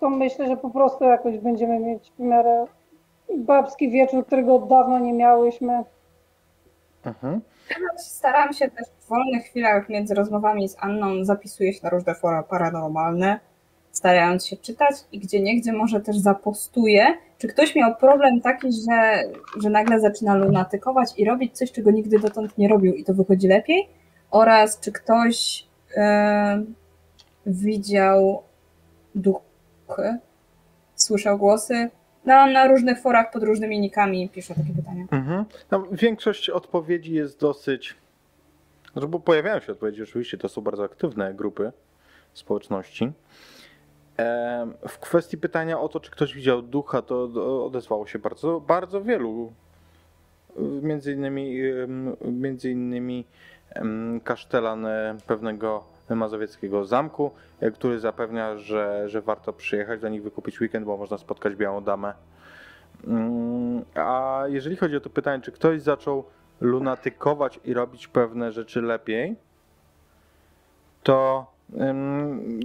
to myślę, że po prostu jakoś będziemy mieć w miarę babski wieczór, którego od dawna nie miałyśmy. Mhm. Staram się też w wolnych chwilach między rozmowami z Anną zapisuję się na różne fora paranormalne, starając się czytać i gdzie niegdzie może też zapostuję, czy ktoś miał problem taki, że, że nagle zaczyna lunatykować i robić coś, czego nigdy dotąd nie robił i to wychodzi lepiej, oraz czy ktoś e, widział duchy, słyszał głosy. No, na różnych forach pod różnymi nikami piszę takie pytania. Mhm. No, większość odpowiedzi jest dosyć. Znaczy, bo pojawiają się odpowiedzi, oczywiście to są bardzo aktywne grupy społeczności. W kwestii pytania o to, czy ktoś widział ducha, to odezwało się bardzo, bardzo wielu. Między innymi, między innymi kasztelan pewnego mazowieckiego zamku, e, który zapewnia, że, że warto przyjechać do nich, wykupić weekend, bo można spotkać białą damę. Mm, A jeżeli chodzi o to pytanie, czy ktoś zaczął lunatykować i robić pewne rzeczy lepiej, to ym,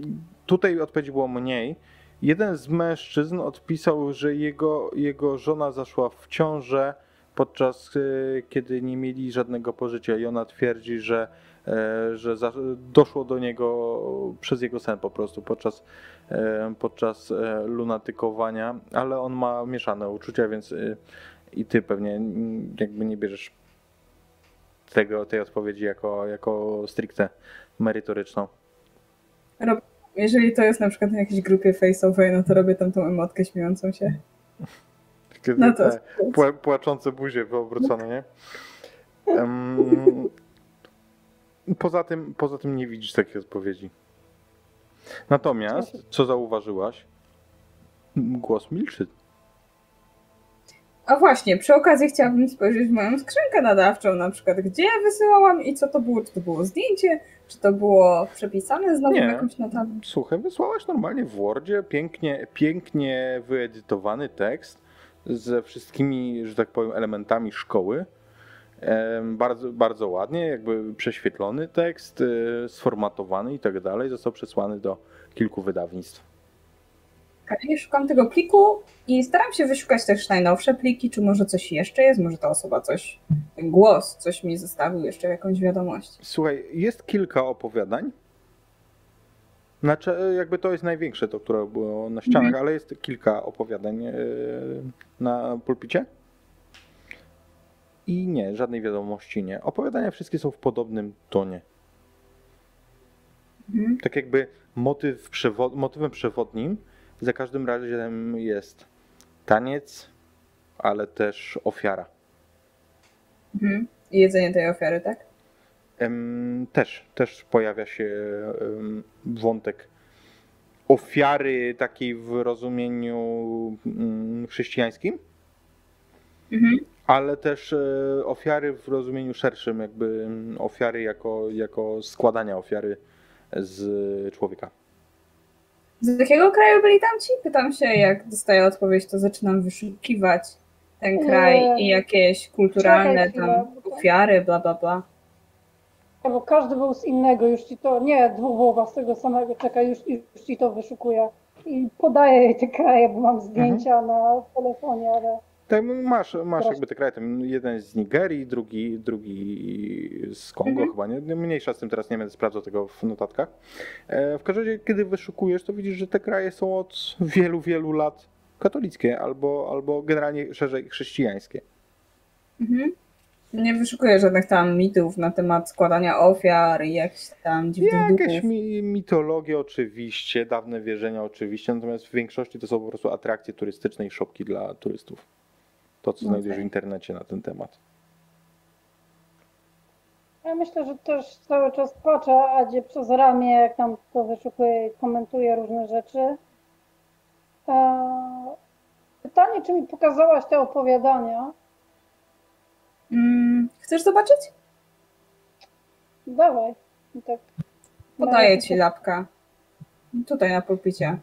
tutaj odpowiedzi było mniej. Jeden z mężczyzn odpisał, że jego, jego żona zaszła w ciążę podczas y, kiedy nie mieli żadnego pożycia i ona twierdzi, że, e, że za, doszło do niego przez jego sen po prostu podczas, e, podczas e, lunatykowania, ale on ma mieszane uczucia, więc i ty pewnie jakby nie bierzesz tego, tej odpowiedzi jako, jako stricte merytoryczną. Jeżeli to jest na przykład na jakiejś grupie faceowej, no to robię tam tą emotkę śmiejącą się. Kiedy No to płaczące buzie wyobrócone, nie? Em, poza, tym, poza tym nie widzisz takiej odpowiedzi. Natomiast, co zauważyłaś? Głos milczy. A właśnie, przy okazji chciałabym spojrzeć w moją skrzynkę nadawczą, na przykład gdzie ja wysyłałam i co to było, czy to było zdjęcie, czy to było przepisane znowu Nie. jakąś notami. Słuchaj, wysłałaś normalnie w Wordzie pięknie, pięknie wyedytowany tekst ze wszystkimi, że tak powiem, elementami szkoły. Bardzo, bardzo ładnie, jakby prześwietlony tekst, y, sformatowany i tak dalej. Został przesłany do kilku wydawnictw. I szukam tego pliku i staram się wyszukać też najnowsze pliki, czy może coś jeszcze jest, może ta osoba coś, ten głos coś mi zostawił jeszcze jakąś wiadomość. Słuchaj, jest kilka opowiadań. Znaczy, jakby to jest największe, to które było na ścianach, ale jest kilka opowiadań y, na pulpicie. I nie, żadnej wiadomości nie. Opowiadania wszystkie są w podobnym tonie. Mhm. Tak jakby motyw przewo- motywem przewodnim za każdym razem jest taniec, ale też ofiara. Mhm. I jedzenie tej ofiary, tak? też, też pojawia się wątek ofiary takiej w rozumieniu mm, chrześcijańskim, Mhm. Ale też e, ofiary w rozumieniu szerszym, jakby ofiary jako, jako składania ofiary z człowieka. Z jakiego kraju byli tamci? Pytam się, jak dostaję odpowiedź, to zaczynam wyszukiwać ten kraj Eee, i jakieś kulturalne tam ofiary, bla bla bla. Bo każdy był z innego, już ci to, nie, dwóch było was tego samego, czekaj, już, już ci to wyszukuję. I podaję jej te kraje, bo mam zdjęcia na telefonie, ale Tak, masz, masz jakby te kraje, tam jeden z Nigerii, drugi, drugi z Kongo Mhm. chyba, nie? No, Mniejsza z tym, teraz nie będę sprawdzał tego w notatkach. E, w każdym razie, kiedy wyszukujesz, to widzisz, że te kraje są od wielu, wielu lat katolickie albo, albo generalnie szerzej chrześcijańskie. Mhm. Nie wyszukuję żadnych tam mitów na temat składania ofiar i jakichś tam dziwnych Jakieś mi, mitologie oczywiście, dawne wierzenia oczywiście, natomiast w większości to są po prostu atrakcje turystyczne i szopki dla turystów. To, co znajdziesz w internecie na ten temat. ja myślę, że też cały czas patrzę Adzie przez ramię, jak tam to wyszukuję i komentuję różne rzeczy. Eee, Pytanie, czy mi pokazałaś te opowiadania? Mm, chcesz zobaczyć? Dawaj. I tak. Podaję ci lapka. Tutaj na pulpicie.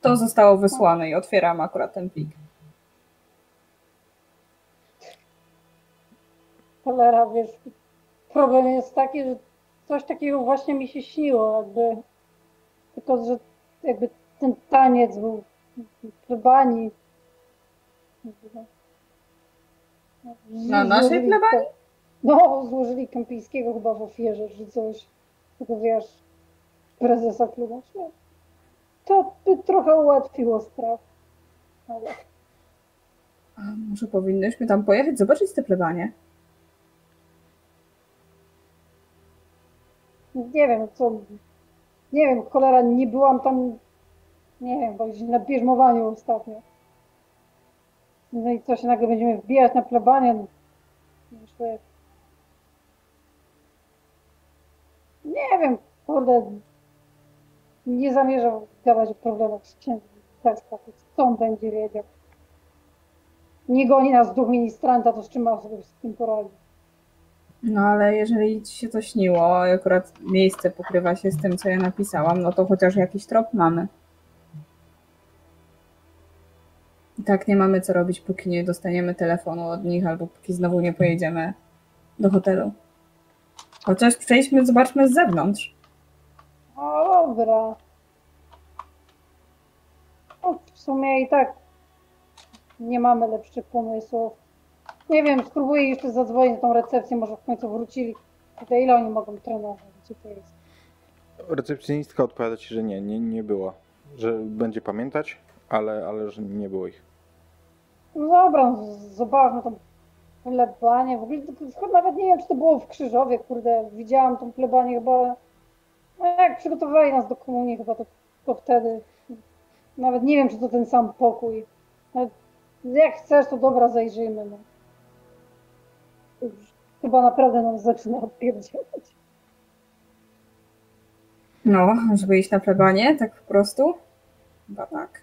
To zostało wysłane i otwieram akurat ten plik. Cholera, wiesz, problem jest taki, że coś takiego właśnie mi się śniło, jakby, tylko, że jakby ten taniec był w plebanii. Na naszej plebanii? No, złożyli Kępińskiego chyba w ofierze, czy coś, tylko wiesz, prezesa klubu. To by trochę ułatwiło sprawę. Ale... A może powinnyśmy tam pojechać, zobaczyć te plebanie? Nie wiem, co. Nie wiem, cholera, nie byłam tam. Nie wiem, bo gdzieś na bierzmowaniu ostatnio. No i co się nagle będziemy wbijać na plebanie? Myślę. Nie wiem, kurde. Nie zamierzam gadać o problemach z księdzem. Tak, co on będzie wiedział? Nie goni nas duch ministranta, to z czym ma sobie z tym poradzić? No ale jeżeli ci się to śniło i akurat miejsce pokrywa się z tym, co ja napisałam, no to chociaż jakiś trop mamy. I tak nie mamy co robić, póki nie dostaniemy telefonu od nich, albo póki znowu nie pojedziemy do hotelu. Chociaż przejdźmy, zobaczmy z zewnątrz. O, dobra. No, w sumie i tak nie mamy lepszych pomysłów. Nie wiem, spróbuję jeszcze zadzwonić na tą recepcję, może w końcu wrócili. Ile oni mogą trenować? Gdzie to jest? Recepcjonistka odpowiada ci, że nie, nie, nie było. Że będzie pamiętać, ale, ale że nie było ich. No dobra, no, zobaczmy tą plebanię. W ogóle to- nawet nie wiem, czy to było w Krzyżowie, kurde. Widziałam tą plebanię chyba. No jak przygotowali nas do komunii chyba, to, to wtedy. Nawet nie wiem, czy to ten sam pokój. Ale jak chcesz, to dobra, zajrzyjmy. No. Już Chyba naprawdę nam zaczyna odpierdzielać. No, żeby iść na plebanie, tak po prostu? Chyba tak.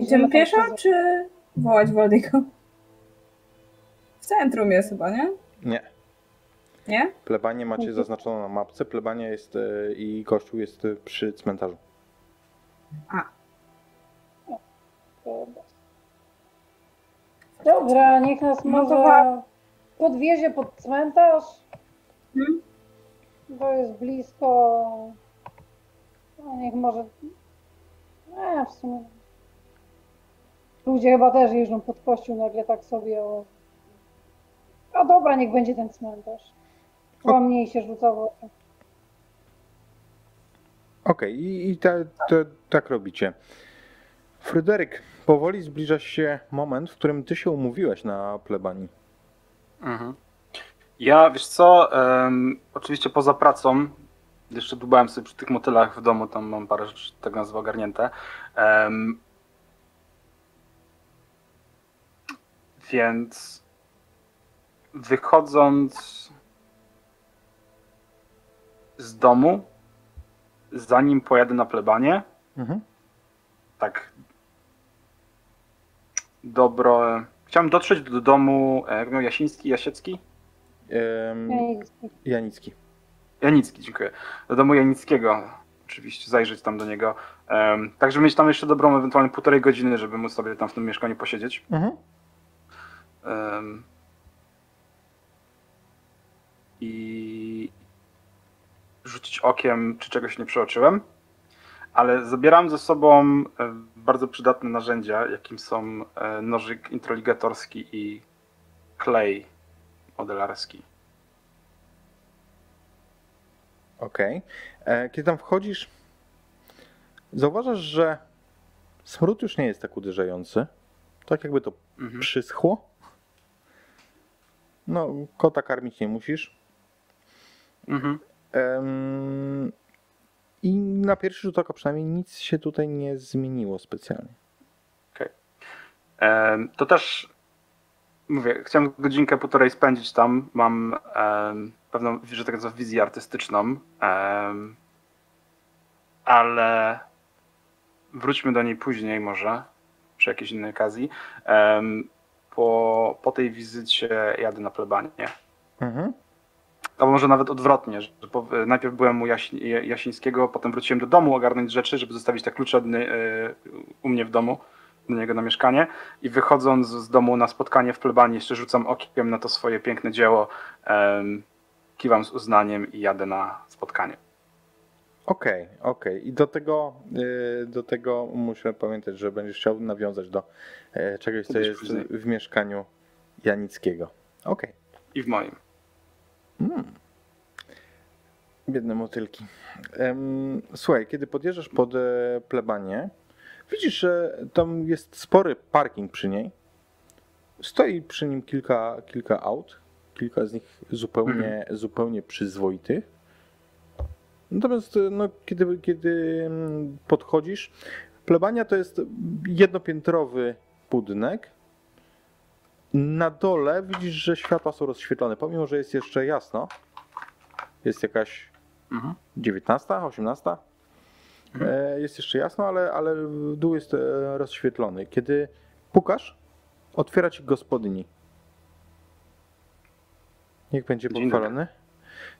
Idziemy pieszo, czy wołać Waldiego? W centrum jest chyba, nie? Nie. Nie? Plebanie macie Mhm. zaznaczoną na mapce. Plebania jest e, i kościół jest e, przy cmentarzu. Dobra. Dobra, niech nas No może podwiezie pod cmentarz. Mhm. To jest blisko. No niech może. Nie, w sumie. Ludzie chyba też jeżdżą pod kościół nagle tak sobie o. A dobra, niech będzie ten cmentarz. Chyba mniej się rzuca w oczy. Okej, i, i ta, to, tak robicie. Fryderyk, powoli zbliża się moment, w którym ty się umówiłeś na plebanii. Mhm. Ja, wiesz co, em, oczywiście poza pracą, jeszcze dbałem sobie przy tych motylach w domu, tam mam parę rzeczy, tak nazwa ogarnięte. Em, więc wychodząc z domu, zanim pojadę na plebanie. Mhm. Tak. Dobro. Chciałem dotrzeć do domu jak miał Jasiński, Jasiecki? Janicki. Janicki. Janicki, dziękuję. Do domu Janickiego. Oczywiście zajrzeć tam do niego. Um, tak, żeby mieć tam jeszcze dobrą, ewentualnie półtorej godziny, żeby móc sobie tam w tym mieszkaniu posiedzieć. Mhm. I rzucić okiem, czy czegoś nie przeoczyłem. Ale zabieram ze sobą bardzo przydatne narzędzia, jakim są e, nożyk introligatorski i klej modelarski. Okej. E, Kiedy tam wchodzisz, zauważasz, że smród już nie jest tak uderzający. Tak jakby to Mhm. przyschło. No, kota karmić nie musisz. Mhm. Em, I na pierwszy rzut oka przynajmniej nic się tutaj nie zmieniło specjalnie. Em, To też mówię, chciałem godzinkę, półtorej spędzić tam. Mam em, pewną, że tak nazwę, wizję artystyczną. em, ale wróćmy do niej później może, przy jakiejś innej okazji. Em, po, po tej wizycie jadę na plebanie. Mhm. Albo może nawet odwrotnie, że po, najpierw byłem u Jaś, Jasińskiego, potem wróciłem do domu ogarnąć rzeczy, żeby zostawić te klucze od, y, u mnie w domu, do niego na mieszkanie i wychodząc z domu na spotkanie w plebanii jeszcze rzucam okiem na to swoje piękne dzieło, em, kiwam z uznaniem i jadę na spotkanie. Okej, okej. I do tego, y, do tego muszę pamiętać, że będziesz chciał nawiązać do e, czegoś, co jest w mieszkaniu Janickiego. Okej. I w moim. Mm. Biedne motylki. Słuchaj, kiedy podjeżdżasz pod e, plebanię, widzisz, że tam jest spory parking przy niej. Stoi przy nim kilka, kilka aut, kilka z nich zupełnie, zupełnie przyzwoitych. Natomiast e, no, kiedy, kiedy mm, podchodzisz, plebania to jest jednopiętrowy budynek. Na dole widzisz, że światła są rozświetlone, pomimo że jest jeszcze jasno. Jest jakaś Mhm. 19, 18. E, Jest jeszcze jasno, ale, ale dół jest e, rozświetlony. Kiedy pukasz, otwiera ci gospodyni. Niech będzie Dzień pochwalony.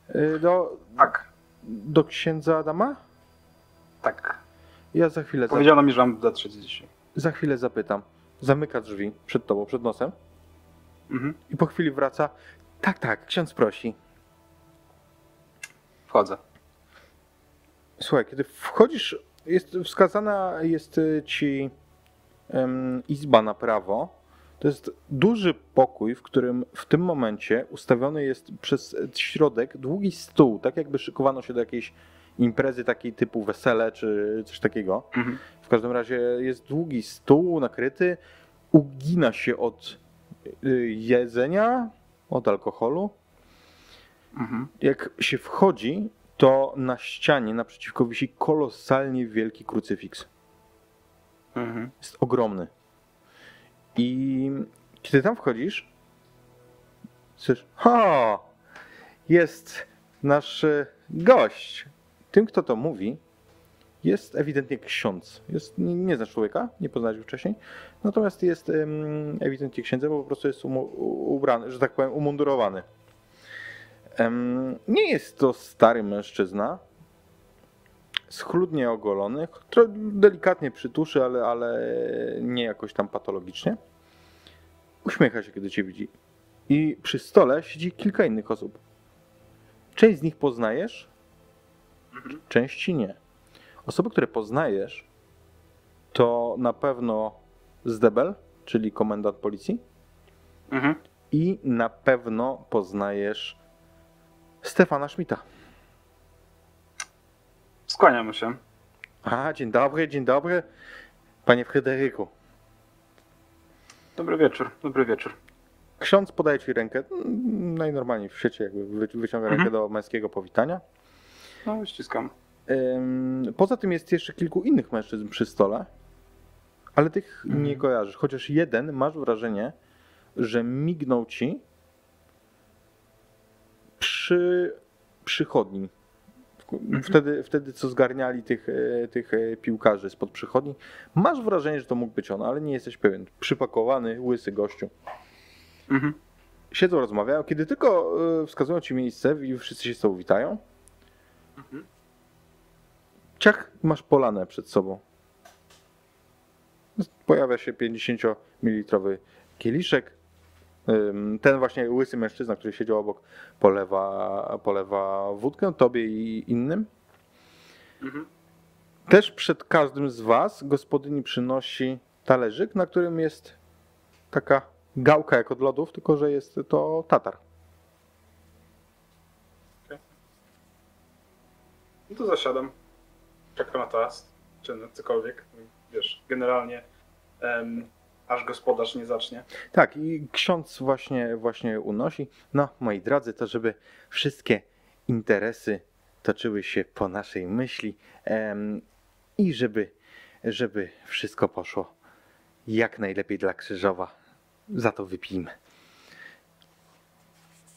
E, Do, Tak, do księdza Adama? tak. Ja za chwilę, Powiedziano mi, że mam dotrzeć dzisiaj. za chwilę zapytam. Zamyka drzwi przed tobą, przed nosem Mhm. i po chwili wraca. Tak, tak, ksiądz prosi. Wchodzę. Słuchaj, kiedy wchodzisz, jest wskazana jest ci em, izba na prawo. To jest duży pokój, w którym w tym momencie ustawiony jest przez środek długi stół, tak jakby szykowano się do jakiejś imprezy takiej typu wesele czy coś takiego. Mhm. W każdym razie jest długi stół nakryty, ugina się od jedzenia, od alkoholu. Mhm. Jak się wchodzi, to na ścianie naprzeciwko wisi kolosalnie wielki krucyfiks. Mhm. Jest ogromny. I kiedy tam wchodzisz, słyszysz, ha, jest nasz e, gość. Tym, kto to mówi, jest ewidentnie ksiądz. Jest, nie, nie znasz człowieka, nie poznałeś go wcześniej, natomiast jest ewidentnie księdzem, bo po prostu jest ubrany, że tak powiem, umundurowany. Nie jest to stary mężczyzna, schludnie ogolony, delikatnie przytuszy, ale, ale nie jakoś tam patologicznie. Uśmiecha się, kiedy cię widzi. I przy stole siedzi kilka innych osób. Część z nich poznajesz, Mhm. części nie. Osoby, które poznajesz, to na pewno Zdebel, czyli komendant policji, Mhm. i na pewno poznajesz Stefana Schmidta. Skłaniam się. A, dzień dobry, dzień dobry, panie Fryderyku. Dobry wieczór, dobry wieczór. Ksiądz podaje ci rękę, mm, najnormalniej w świecie, jakby wy- wyciąga rękę Mhm. do męskiego powitania. No, ściskam. Poza tym jest jeszcze kilku innych mężczyzn przy stole, ale tych Mhm. nie kojarzysz. Chociaż jeden masz wrażenie, że mignął ci przy przychodni. wtedy, wtedy co zgarniali tych, e, tych e, piłkarzy spod przychodni. Masz wrażenie, że to mógł być on, ale nie jesteś pewien. Przypakowany, łysy gościu. Mhm. Siedzą, rozmawiają. Kiedy tylko e, wskazują ci miejsce i wszyscy się z tobą witają, Mhm. ciach, masz polanę przed sobą. Pojawia się 50 ml kieliszek. Ym, Ten właśnie łysy mężczyzna, który siedział obok, polewa, polewa wódkę tobie i innym. Mhm. Też przed każdym z was gospodyni przynosi talerzyk, na którym jest taka gałka jak od lodów, tylko że jest to tatar. No to zasiadam. Czekam na toast, czy na cokolwiek. Wiesz, generalnie em, aż gospodarz nie zacznie. Tak, i ksiądz właśnie, właśnie unosi. No, moi drodzy, to żeby wszystkie interesy toczyły się po naszej myśli em, i żeby, żeby wszystko poszło jak najlepiej dla Krzyżowa. Za to wypijmy.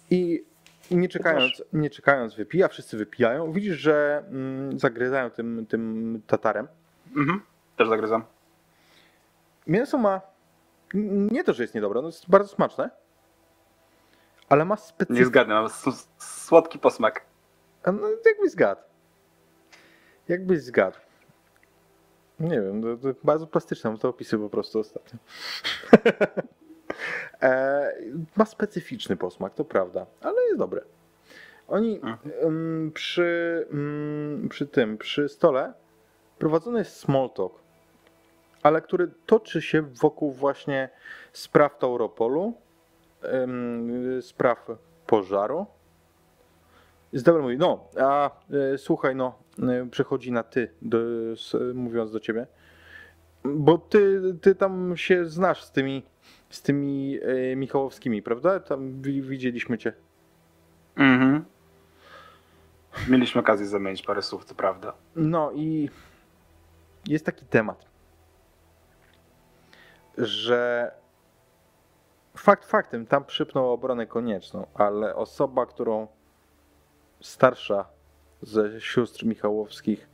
I nie czekając, nie czekając wypija, wszyscy wypijają. Widzisz, że mm, zagryzają tym, tym tatarem. Mhm. Też zagryzam. Mięso ma. Nie to, że jest niedobre, no jest bardzo smaczne. Ale ma Nie specyficzny. zgadnę, mam s- słodki posmak. No, jakbyś zgadł. Jakbyś zgadł. Nie wiem, to, to bardzo plastyczne, to opisy po prostu ostatnio. e, ma specyficzny posmak, to prawda, ale jest dobre. Oni em, przy, mm, przy tym, przy stole prowadzony jest small talk, ale który toczy się wokół właśnie spraw Tauropolu, spraw pożaru. Zdebel mówi, no, a e, słuchaj, no, e, przechodzi na ty, do, mówiąc do ciebie, bo ty, ty tam się znasz z tymi, z tymi e, Michałowskimi, prawda? Tam wi- widzieliśmy cię. Mhm. Mieliśmy okazję zamienić parę słów, to prawda. No i jest taki temat, że fakt faktem, tam przypnął obronę konieczną, ale osoba, którą starsza ze sióstr Michałowskich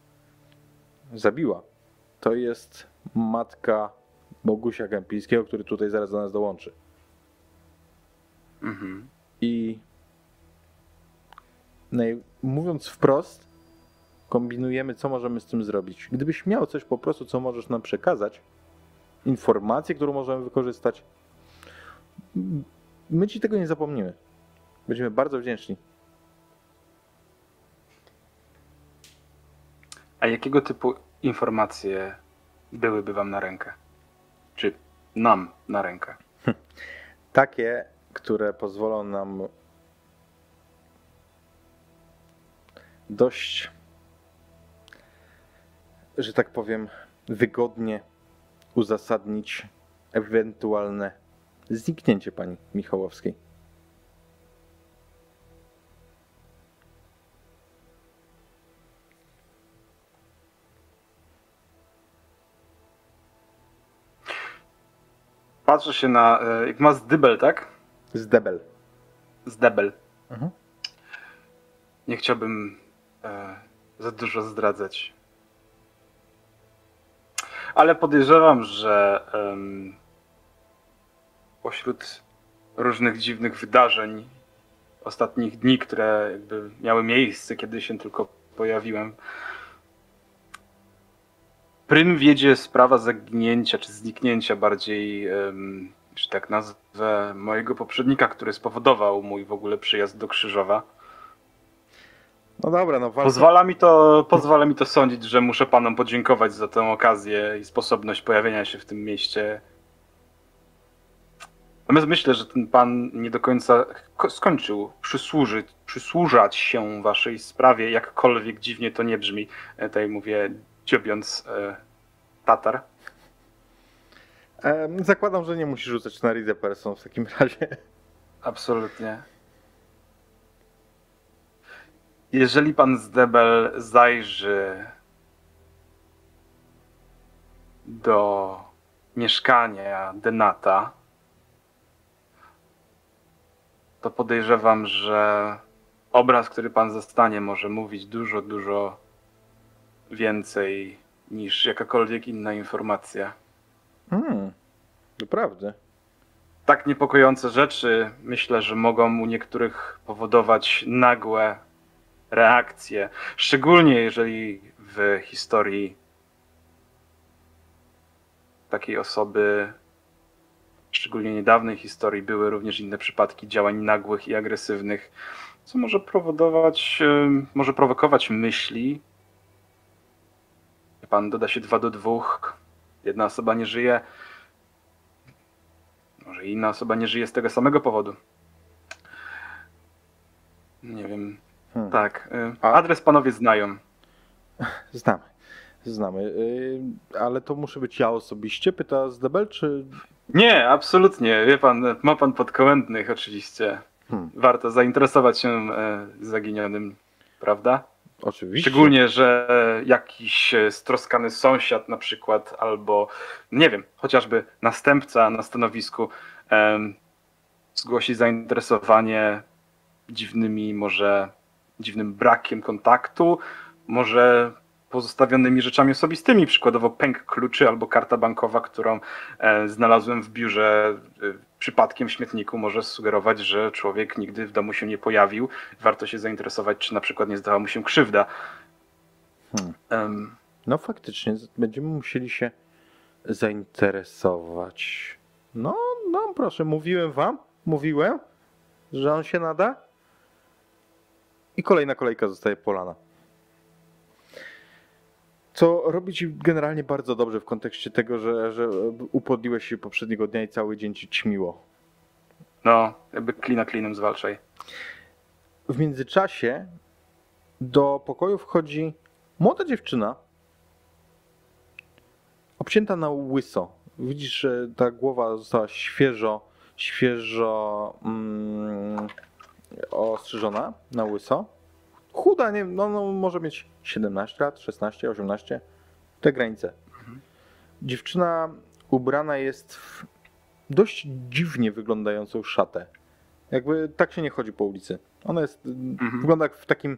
zabiła, to jest matka Bogusia Kępińskiego, który tutaj zaraz do nas dołączy. Mhm. I naj- mówiąc wprost, kombinujemy, co możemy z tym zrobić. Gdybyś miał coś po prostu, co możesz nam przekazać, informację, którą możemy wykorzystać, my ci tego nie zapomnimy. Będziemy bardzo wdzięczni. A jakiego typu informacje byłyby wam na rękę? Czy nam na rękę? Takie, które pozwolą nam dość, że tak powiem, wygodnie uzasadnić ewentualne zniknięcie pani Michałowskiej. Patrzę się na. e, Jak ma zdybel, tak? Zdebel. Zdebel. Mhm. Nie chciałbym e, za dużo zdradzać. Ale podejrzewam, że em, pośród różnych dziwnych wydarzeń ostatnich dni, które jakby miały miejsce, kiedy się tylko pojawiłem, prym wiedzie sprawa zaginięcia czy zniknięcia bardziej, em, że tak nazwę, mojego poprzednika, który spowodował mój w ogóle przyjazd do Krzyżowa. No dobra, no walka. Pozwala mi, to, pozwala mi to sądzić, że muszę panom podziękować za tę okazję i sposobność pojawienia się w tym mieście. Natomiast myślę, że ten pan nie do końca ko- skończył przysłużyć, przysłużać się waszej sprawie, jakkolwiek dziwnie to nie brzmi. E, Tutaj mówię, dziobiąc e, Tatar. Zakładam, że nie musisz rzucać na Reader Person w takim razie. Absolutnie. Jeżeli pan Zdebel zajrzy do mieszkania Denata, to podejrzewam, że obraz, który pan zastanie, może mówić dużo, dużo więcej niż jakakolwiek inna informacja. Hmm, naprawdę. Tak niepokojące rzeczy myślę, że mogą u niektórych powodować nagłe reakcje, szczególnie jeżeli w historii takiej osoby, szczególnie niedawnej historii, były również inne przypadki działań nagłych i agresywnych, co może powodować, em, może prowokować myśli. Pan doda się dwa do dwóch, jedna osoba nie żyje, może inna osoba nie żyje z tego samego powodu. Nie wiem. Hmm. Tak. y, A- Adres panowie znają. Znamy. Znamy. Y, ale to muszę być ja osobiście? Pyta Zdebel, czy. Nie, absolutnie. Wie pan, ma pan podkołędnych oczywiście. Hmm, Warto zainteresować się e, zaginionym, prawda? oczywiście. Szczególnie, że jakiś e, stroskany sąsiad na przykład, albo nie wiem, chociażby następca na stanowisku em, zgłosi zainteresowanie dziwnymi, może dziwnym brakiem kontaktu, może pozostawionymi rzeczami osobistymi, przykładowo pęk kluczy albo karta bankowa, którą e, znalazłem w biurze e, przypadkiem w śmietniku, może sugerować, że człowiek nigdy w domu się nie pojawił. Warto się zainteresować, czy na przykład nie zdała mu się krzywda. Hmm. Em, No faktycznie, będziemy musieli się zainteresować. No, no proszę, mówiłem wam, mówiłem, że on się nada. I kolejna kolejka zostaje polana. Co robi ci generalnie bardzo dobrze w kontekście tego, że, że upodliłeś się poprzedniego dnia i cały dzień ci ćmiło. no, jakby klina klinem zwalczaj. W międzyczasie do pokoju wchodzi młoda dziewczyna, obcięta na łyso. Widzisz, że ta głowa została świeżo, świeżo mm, ostrzyżona na łyso. Chuda, nie wiem, no, no może mieć 17 lat, 16, 18, te granice. Dziewczyna ubrana jest w dość dziwnie wyglądającą szatę. Jakby tak się nie chodzi po ulicy. Ona jest, wygląda jak w takim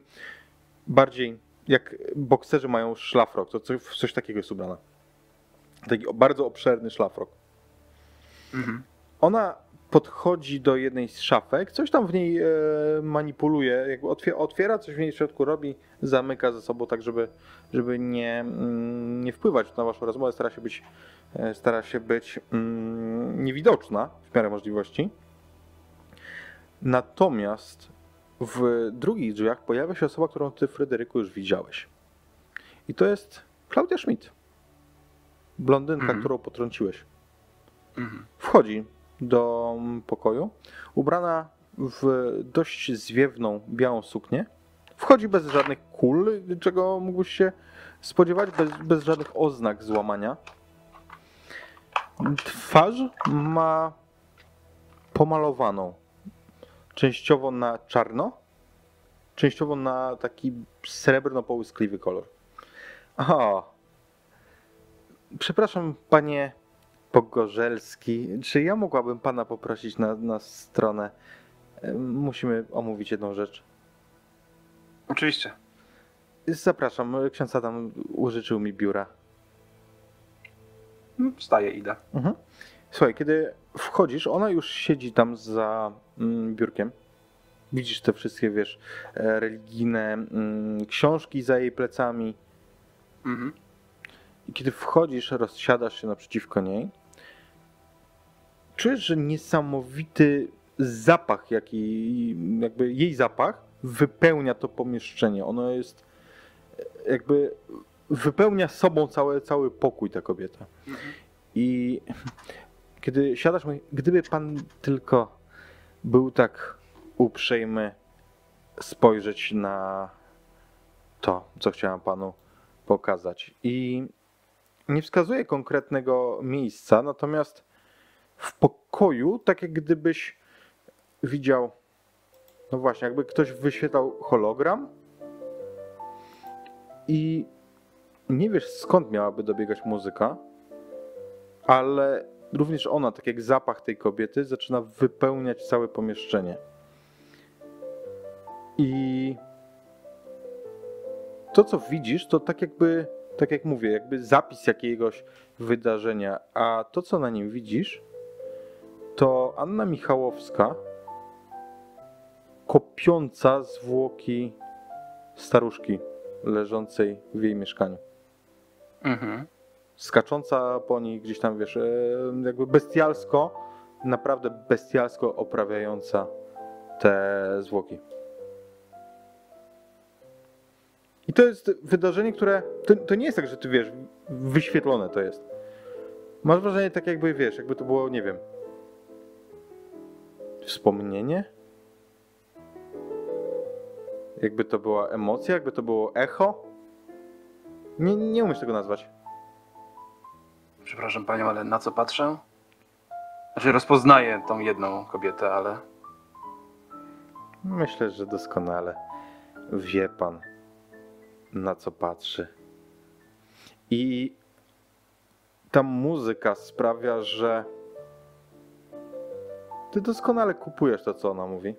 bardziej, jak bokserzy mają szlafrok, to coś, coś takiego jest ubrana. Taki bardzo obszerny szlafrok. Mhm. Ona podchodzi do jednej z szafek, coś tam w niej e, manipuluje, jakby otwiera, coś w niej w środku robi, zamyka ze sobą tak, żeby, żeby nie, mm, nie wpływać na waszą rozmowę, stara się być, e, stara się być mm, niewidoczna w miarę możliwości. Natomiast w drugich drzwiach pojawia się osoba, którą ty, Fryderyku, już widziałeś. I to jest Klaudia Schmidt. Blondynka, Mhm. którą potrąciłeś. Mhm. Wchodzi do pokoju, ubrana w dość zwiewną, białą suknię. Wchodzi bez żadnych kul, czego mógłbyś się spodziewać, bez, bez żadnych oznak złamania. Twarz ma pomalowaną częściowo na czarno, częściowo na taki srebrno-połyskliwy kolor. Aha. Przepraszam, panie Pogorzelski, czy ja mogłabym pana poprosić na, na stronę? Musimy omówić jedną rzecz. Oczywiście. Zapraszam, ksiądz Adam użyczył mi biura. No, Wstaję, idę. Mhm. Słuchaj, kiedy wchodzisz, ona już siedzi tam za mm, biurkiem. Widzisz te wszystkie, wiesz, e, religijne mm, książki za jej plecami. Mhm. I kiedy wchodzisz, rozsiadasz się naprzeciwko niej, czujesz, że niesamowity zapach, jaki, jakby jej zapach wypełnia to pomieszczenie. Ono jest e, jakby wypełnia sobą cały, cały pokój ta kobieta. Mhm. I kiedy siadasz, mówi, gdyby pan tylko był tak uprzejmy spojrzeć na to, co chciałam panu pokazać. I nie wskazuję konkretnego miejsca, natomiast w pokoju, tak jak gdybyś widział, no właśnie, jakby ktoś wyświetlał hologram i nie wiesz skąd miałaby dobiegać muzyka, ale również ona, tak jak zapach tej kobiety, zaczyna wypełniać całe pomieszczenie. I to, co widzisz, to tak jakby, tak jak mówię, jakby zapis jakiegoś wydarzenia, a to, co na nim widzisz, to Anna Michałowska kopiąca zwłoki staruszki leżącej w jej mieszkaniu. Mhm. Skacząca po niej gdzieś tam, wiesz, e, jakby bestialsko, naprawdę bestialsko oprawiająca te zwłoki. I to jest wydarzenie, które. To, to nie jest tak, że ty wiesz, wyświetlone to jest. Masz wrażenie tak, jakby wiesz, jakby to było, nie wiem. Wspomnienie? Jakby to była emocja, jakby to było echo? Nie, nie umiesz tego nazwać. Przepraszam panią, ale na co patrzę? Znaczy rozpoznaję tą jedną kobietę, ale Myślę, że doskonale wie pan, na co patrzy. I ta muzyka sprawia, że ty doskonale kupujesz to, co ona mówi.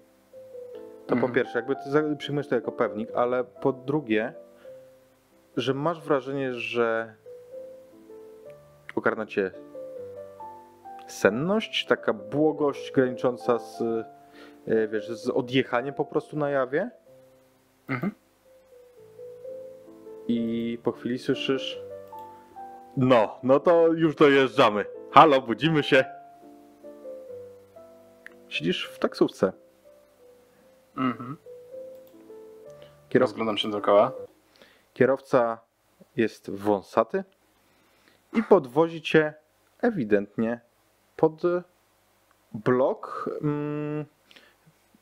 To Mhm. po pierwsze, jakby ty przyjmujesz to jako pewnik, ale po drugie, że masz wrażenie, że ogarnia cię senność, taka błogość granicząca z, e, wiesz, z odjechaniem po prostu na jawie. Mhm. I po chwili słyszysz no, no to już dojeżdżamy. Halo, budzimy się. Siedzisz w taksówce. mhm. Kierow... rozglądam się dookoła. Kierowca jest wąsaty i podwozi cię ewidentnie pod blok. mm,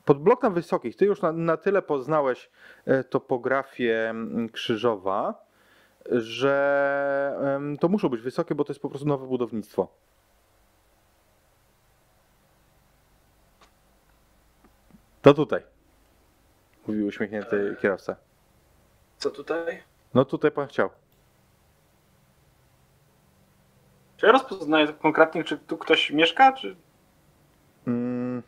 Pod blok na wysokich. Ty już na, na tyle poznałeś e, topografię mm, Krzyżowa, że to muszą być wysokie, bo to jest po prostu nowe budownictwo. To tutaj. Mówił uśmiechnięty kierowca. Co tutaj? No tutaj pan chciał. Czy ja rozpoznaję konkretnie, czy tu ktoś mieszka, czy... Mm.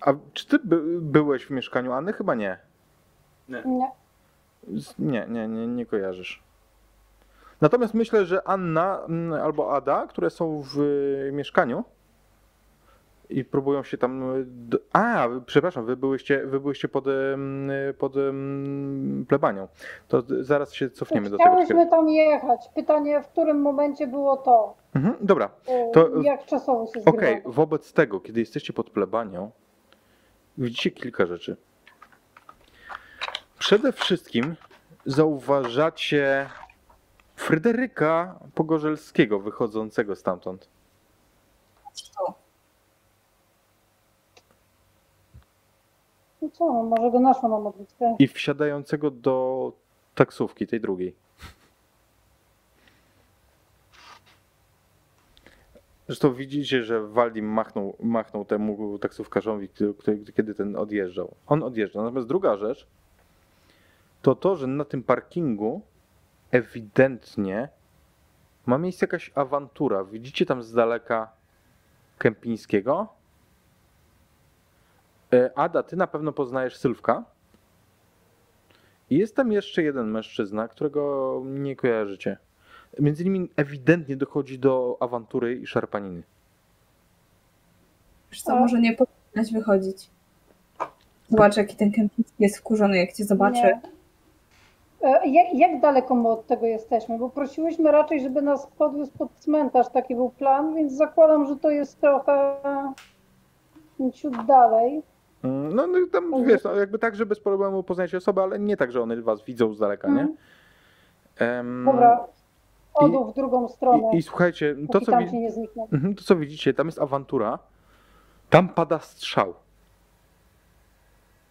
A czy ty by, byłeś w mieszkaniu Anny? Chyba nie. Nie. Nie, nie, nie, nie kojarzysz. Natomiast myślę, że Anna mm, albo Ada, które są w mieszkaniu i próbują się tam. y, A, przepraszam, wy byłyście, wy byłyście pod, pod plebanią. To zaraz się cofniemy do tego. Chciałyśmy tam jechać. Pytanie, w którym momencie było to? Mhm, dobra. E, To- Jak czasowo się zgrywa? Okej, wobec tego, kiedy jesteście pod plebanią, widzicie kilka rzeczy. Przede wszystkim zauważacie Fryderyka Pogorzelskiego wychodzącego stamtąd. No co, no, może go naszło na modlitwę. i wsiadającego do taksówki, tej drugiej. Zresztą widzicie, że Waldim machnął, machnął temu taksówkarzowi, kiedy ten odjeżdżał. On odjeżdża. Natomiast druga rzecz to to, że na tym parkingu ewidentnie ma miejsce jakaś awantura. Widzicie tam z daleka Kępińskiego? E, Ada, ty na pewno poznajesz Sylwka. I jest tam jeszcze jeden mężczyzna, którego nie kojarzycie. Między nimi ewidentnie dochodzi do awantury i szarpaniny. Wiesz co, może nie powinnaś wychodzić. Zobacz, jaki ten kępiński jest wkurzony, jak cię zobaczy. Nie. E, Jak, jak daleko my od tego jesteśmy? Bo prosiłyśmy raczej, żeby nas podwiózł pod cmentarz, taki był plan, więc zakładam, że to jest trochę ciut dalej. Mm, No, no tam wiesz, no, jakby tak, że bez problemu poznajecie osobę, ale nie tak, że one was widzą z daleka, nie? Em, Dobra, odół w drugą stronę, I, I słuchajcie, to co. Mhm, to co widzicie, tam jest awantura, tam pada strzał.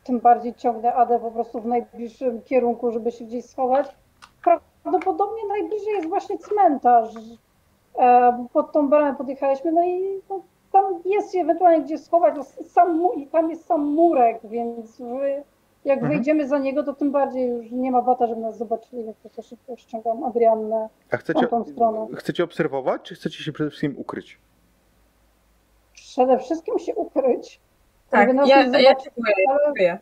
Tym bardziej ciągnę Adę po prostu w najbliższym kierunku, żeby się gdzieś schować. Prawdopodobnie najbliżej jest właśnie cmentarz. E, bo Pod tą bramę podjechaliśmy, no i no, tam jest ewentualnie gdzie schować. No, sam, tam jest sam murek, więc wy, jak Mhm. wejdziemy za niego, to tym bardziej już nie ma bata, żeby nas zobaczyli, więc prostu szybko ściągam Adriannę A chcecie, tą stronę. chcecie obserwować, czy chcecie się przede wszystkim ukryć? Przede wszystkim się ukryć, Tak, ja, ja czuję, czuję.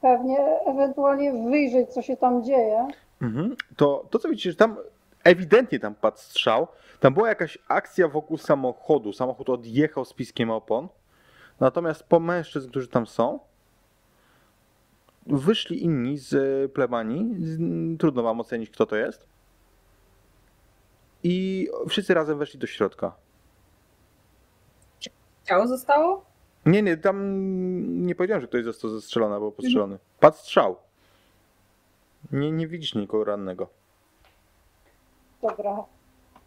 pewnie, ewentualnie wyjrzeć, co się tam dzieje. Mhm. To, to co widzicie, że tam ewidentnie tam padł strzał. Tam była jakaś akcja wokół samochodu. Samochód odjechał z piskiem opon. Natomiast po mężczyzn, którzy tam są, wyszli inni z plebanii. Trudno wam ocenić, kto to jest. I wszyscy razem weszli do środka. Ciało zostało? Nie, nie, tam nie powiedziałem, że ktoś został zestrzelony albo postrzelony. Padł strzał. Nie, nie widzisz nikogo rannego. Dobra.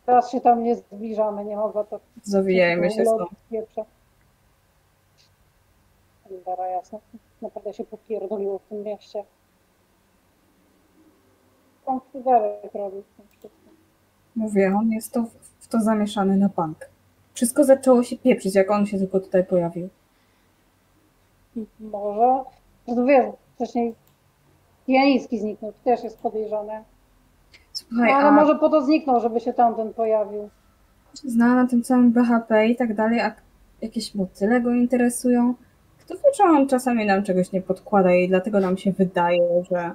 Teraz się tam nie zbliżamy, nie mogę to. Zawijajmy się stąd. Dobra, jasno. Naprawdę się popierdoliło w tym mieście. Pan Fryderyk robił tym wszystkim. Mówię, on jest to, w to zamieszany na bank. Wszystko zaczęło się pieprzyć, jak on się tylko tutaj pojawił. Może. No wiesz, wcześniej Janicki zniknął, też jest No, Słuchaj, ale a może po to zniknął, żeby się tamten pojawił. zna na tym całym BHP i tak dalej, a jakieś motyle go interesują. Kto wie, czy on czasami nam czegoś nie podkłada i dlatego nam się wydaje, że...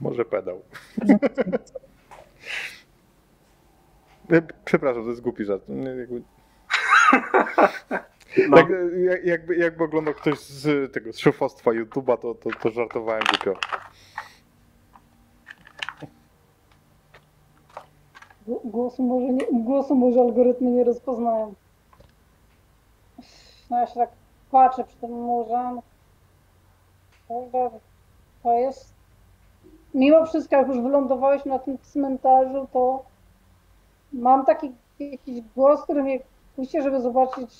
Może pedał. że... Przepraszam, to jest głupi żart. No, tak, jak- jakby, jakby oglądał ktoś z tego z szefostwa YouTube'a, to, to, to żartowałem głupio. Głosu może, nie, głosu może algorytmy nie rozpoznają. No ja się tak patrzę przy tym murze. Kurde, To jest... Mimo wszystko, jak już wylądowałeś na tym cmentarzu, to mam taki jakiś głos, który mnie puści, żeby zobaczyć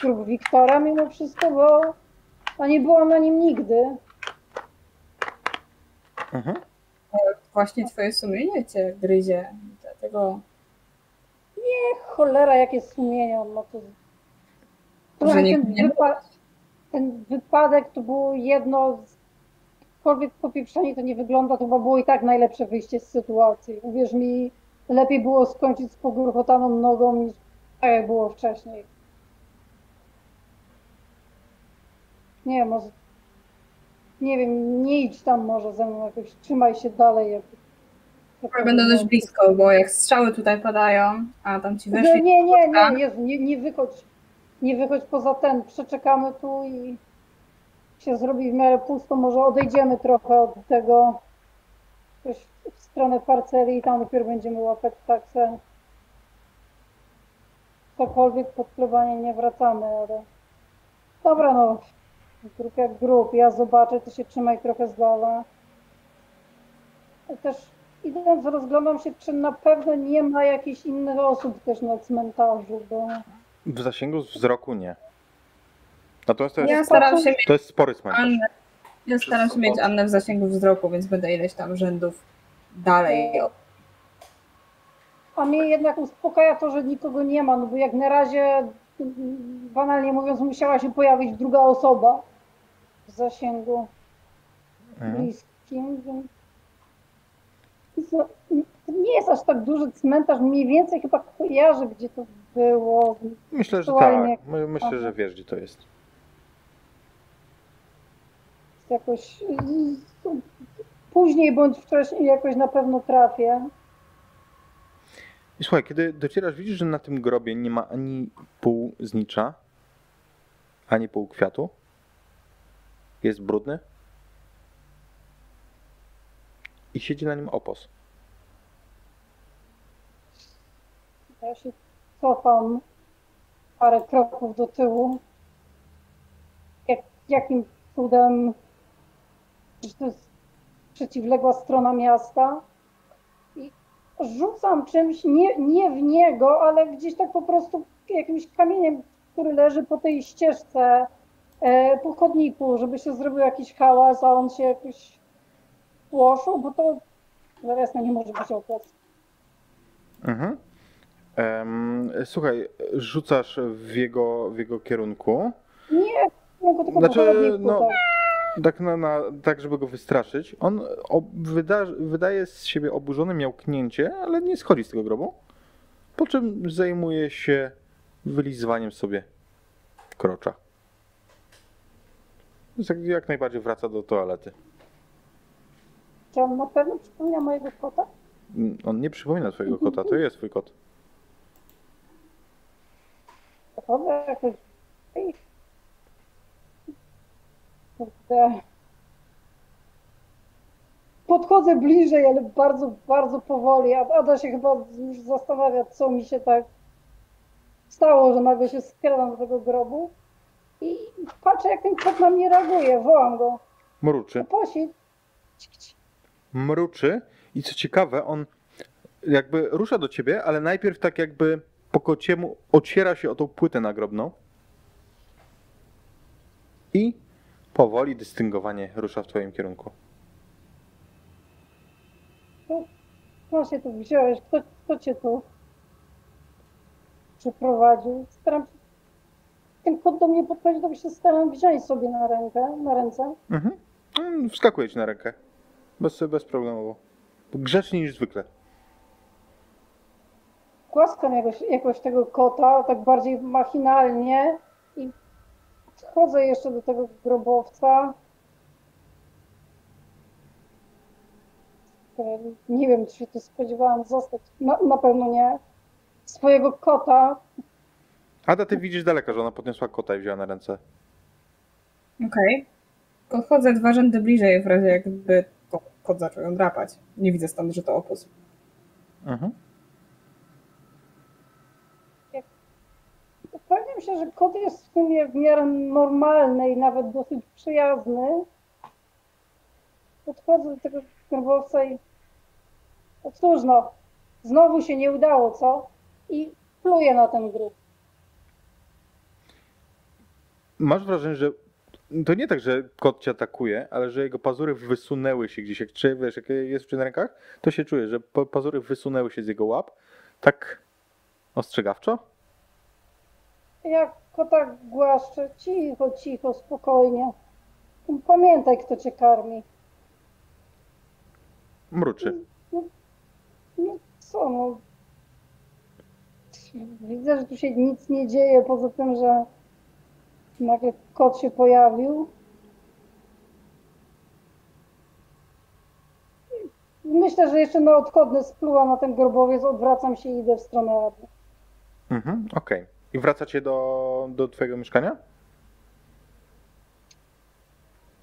grób Wiktora mimo wszystko, bo a nie byłam na nim nigdy. Mhm. Właśnie twoje sumienie cię gryzie. Dlatego Cholera, jakie sumienie on ma to. Że nikt ten, nie ten wypadek to było jedno, z- jakkolwiek popieprzenie to nie wygląda, to chyba było i tak najlepsze wyjście z sytuacji. Uwierz mi, lepiej było skończyć z pogruchotaną nogą niż tak jak było wcześniej. Nie może... Nie wiem, nie idź tam może ze mną jakoś, trzymaj się dalej. Jak, jak będę dość blisko, bo jak strzały tutaj padają, a tam ci Nie, weszli... nie, nie, tak? nie, Jezu, nie, nie wychodź, nie wychodź poza ten, przeczekamy tu i się zrobi w miarę pusto, może odejdziemy trochę od tego jakoś w stronę parceli i tam dopiero będziemy łapać taksę. Cokolwiek pod plebanie nie wracamy, ale dobra no, grup jak grup, ja zobaczę, ty się trzymaj trochę z dala. Też idąc rozglądam się, czy na pewno nie ma jakichś innych osób też na cmentarzu, bo W zasięgu wzroku nie. Natomiast to jest, Ja staram się to jest spory cmentarz. Annę. Ja staram się mieć Annę w zasięgu wzroku, więc będę ileś tam rzędów dalej. od- A mnie jednak uspokaja to, że nikogo nie ma, no bo jak na razie, banalnie mówiąc, musiała się pojawić druga osoba w zasięgu Mhm. bliskim, więc nie jest aż tak duży cmentarz, mniej więcej chyba kojarzę, gdzie to było. Myślę, że tak. My- Myślę, że wiesz, gdzie to jest. Jakoś później bądź wcześniej jakoś na pewno trafię. I słuchaj, kiedy docierasz, widzisz, że na tym grobie nie ma ani pół znicza, ani pół kwiatu. Jest brudny. I siedzi na nim opos. Ja się cofam parę kroków do tyłu. Jak, jakim cudem, że to jest przeciwległa strona miasta. I rzucam czymś, nie, nie w niego, ale gdzieś tak po prostu jakimś kamieniem, który leży po tej ścieżce, e, po chodniku, żeby się zrobił jakiś hałas, a on się jakoś płoszył, bo to zaraz nie może być opos. Mhm. Em, słuchaj, rzucasz w jego, w jego kierunku. Nie, mogę tylko Znaczy, no, tak. Tak, na, na, tak żeby go wystraszyć. On wyda, wydaje z siebie oburzone miałknięcie, ale nie schodzi z tego grobu. Po czym zajmuje się wylizywaniem sobie krocza. Jak- najbardziej wraca do toalety. Czy on na pewno przypomina mojego kota? Mm, On nie przypomina twojego kota, to jest twój kot. Jakoś... Podchodzę bliżej, ale bardzo, bardzo powoli. Ada się chyba już zastanawia, co mi się tak stało, że nagle się skradam do tego grobu. I patrzę, jak ten kot na mnie reaguje. Wołam go. Mruczy. Posi. Mruczy i co ciekawe, on jakby rusza do ciebie, ale najpierw tak jakby po kociemu ociera się o tą płytę nagrobną i powoli, dystyngowanie rusza w twoim kierunku. Skąd się tu wziąłeś? Kto, kto cię tu przyprowadził? Staram się... Ten kot do mnie podchodzi, to się staram wziąć sobie na rękę, na ręce. Mhm. Mm, Wskakuje ci na rękę. Bez, bezproblemowo. Grzeczniej niż zwykle. Głaskam jakoś, jakoś tego kota, tak bardziej machinalnie i podchodzę jeszcze do tego grobowca. Nie wiem, czy się tu spodziewałam zostać. Na, na pewno nie. Swojego kota. Ada, ty widzisz daleko, że ona podniosła kota i wzięła na ręce. Okej. Podchodzę dwa rzędy bliżej, w razie jakby to kot zaczął ją drapać. Nie widzę stąd, że to opus. Mhm. Upewniam się, że kot jest w sumie w miarę normalny i nawet dosyć przyjazny. Podchodzę do tego grobowca i no cóż no, znowu się nie udało, co? I pluję na ten grób. Masz wrażenie, że to nie tak, że kot cię atakuje, ale że jego pazury wysunęły się gdzieś. Jak czy wiesz, jak jest przy rękach, to się czuje, że pa- pazury wysunęły się z jego łap. Tak ostrzegawczo. Jak kota głaszczę, cicho, cicho, spokojnie. Pamiętaj, kto cię karmi. Mruczy. No co no. Widzę, że tu się nic nie dzieje, poza tym, że nagle kot się pojawił. Myślę, że jeszcze na odchodne spluwa na ten grobowiec, odwracam się i idę w stronę Ady. Mhm, okej. I wracacie do, do twojego mieszkania?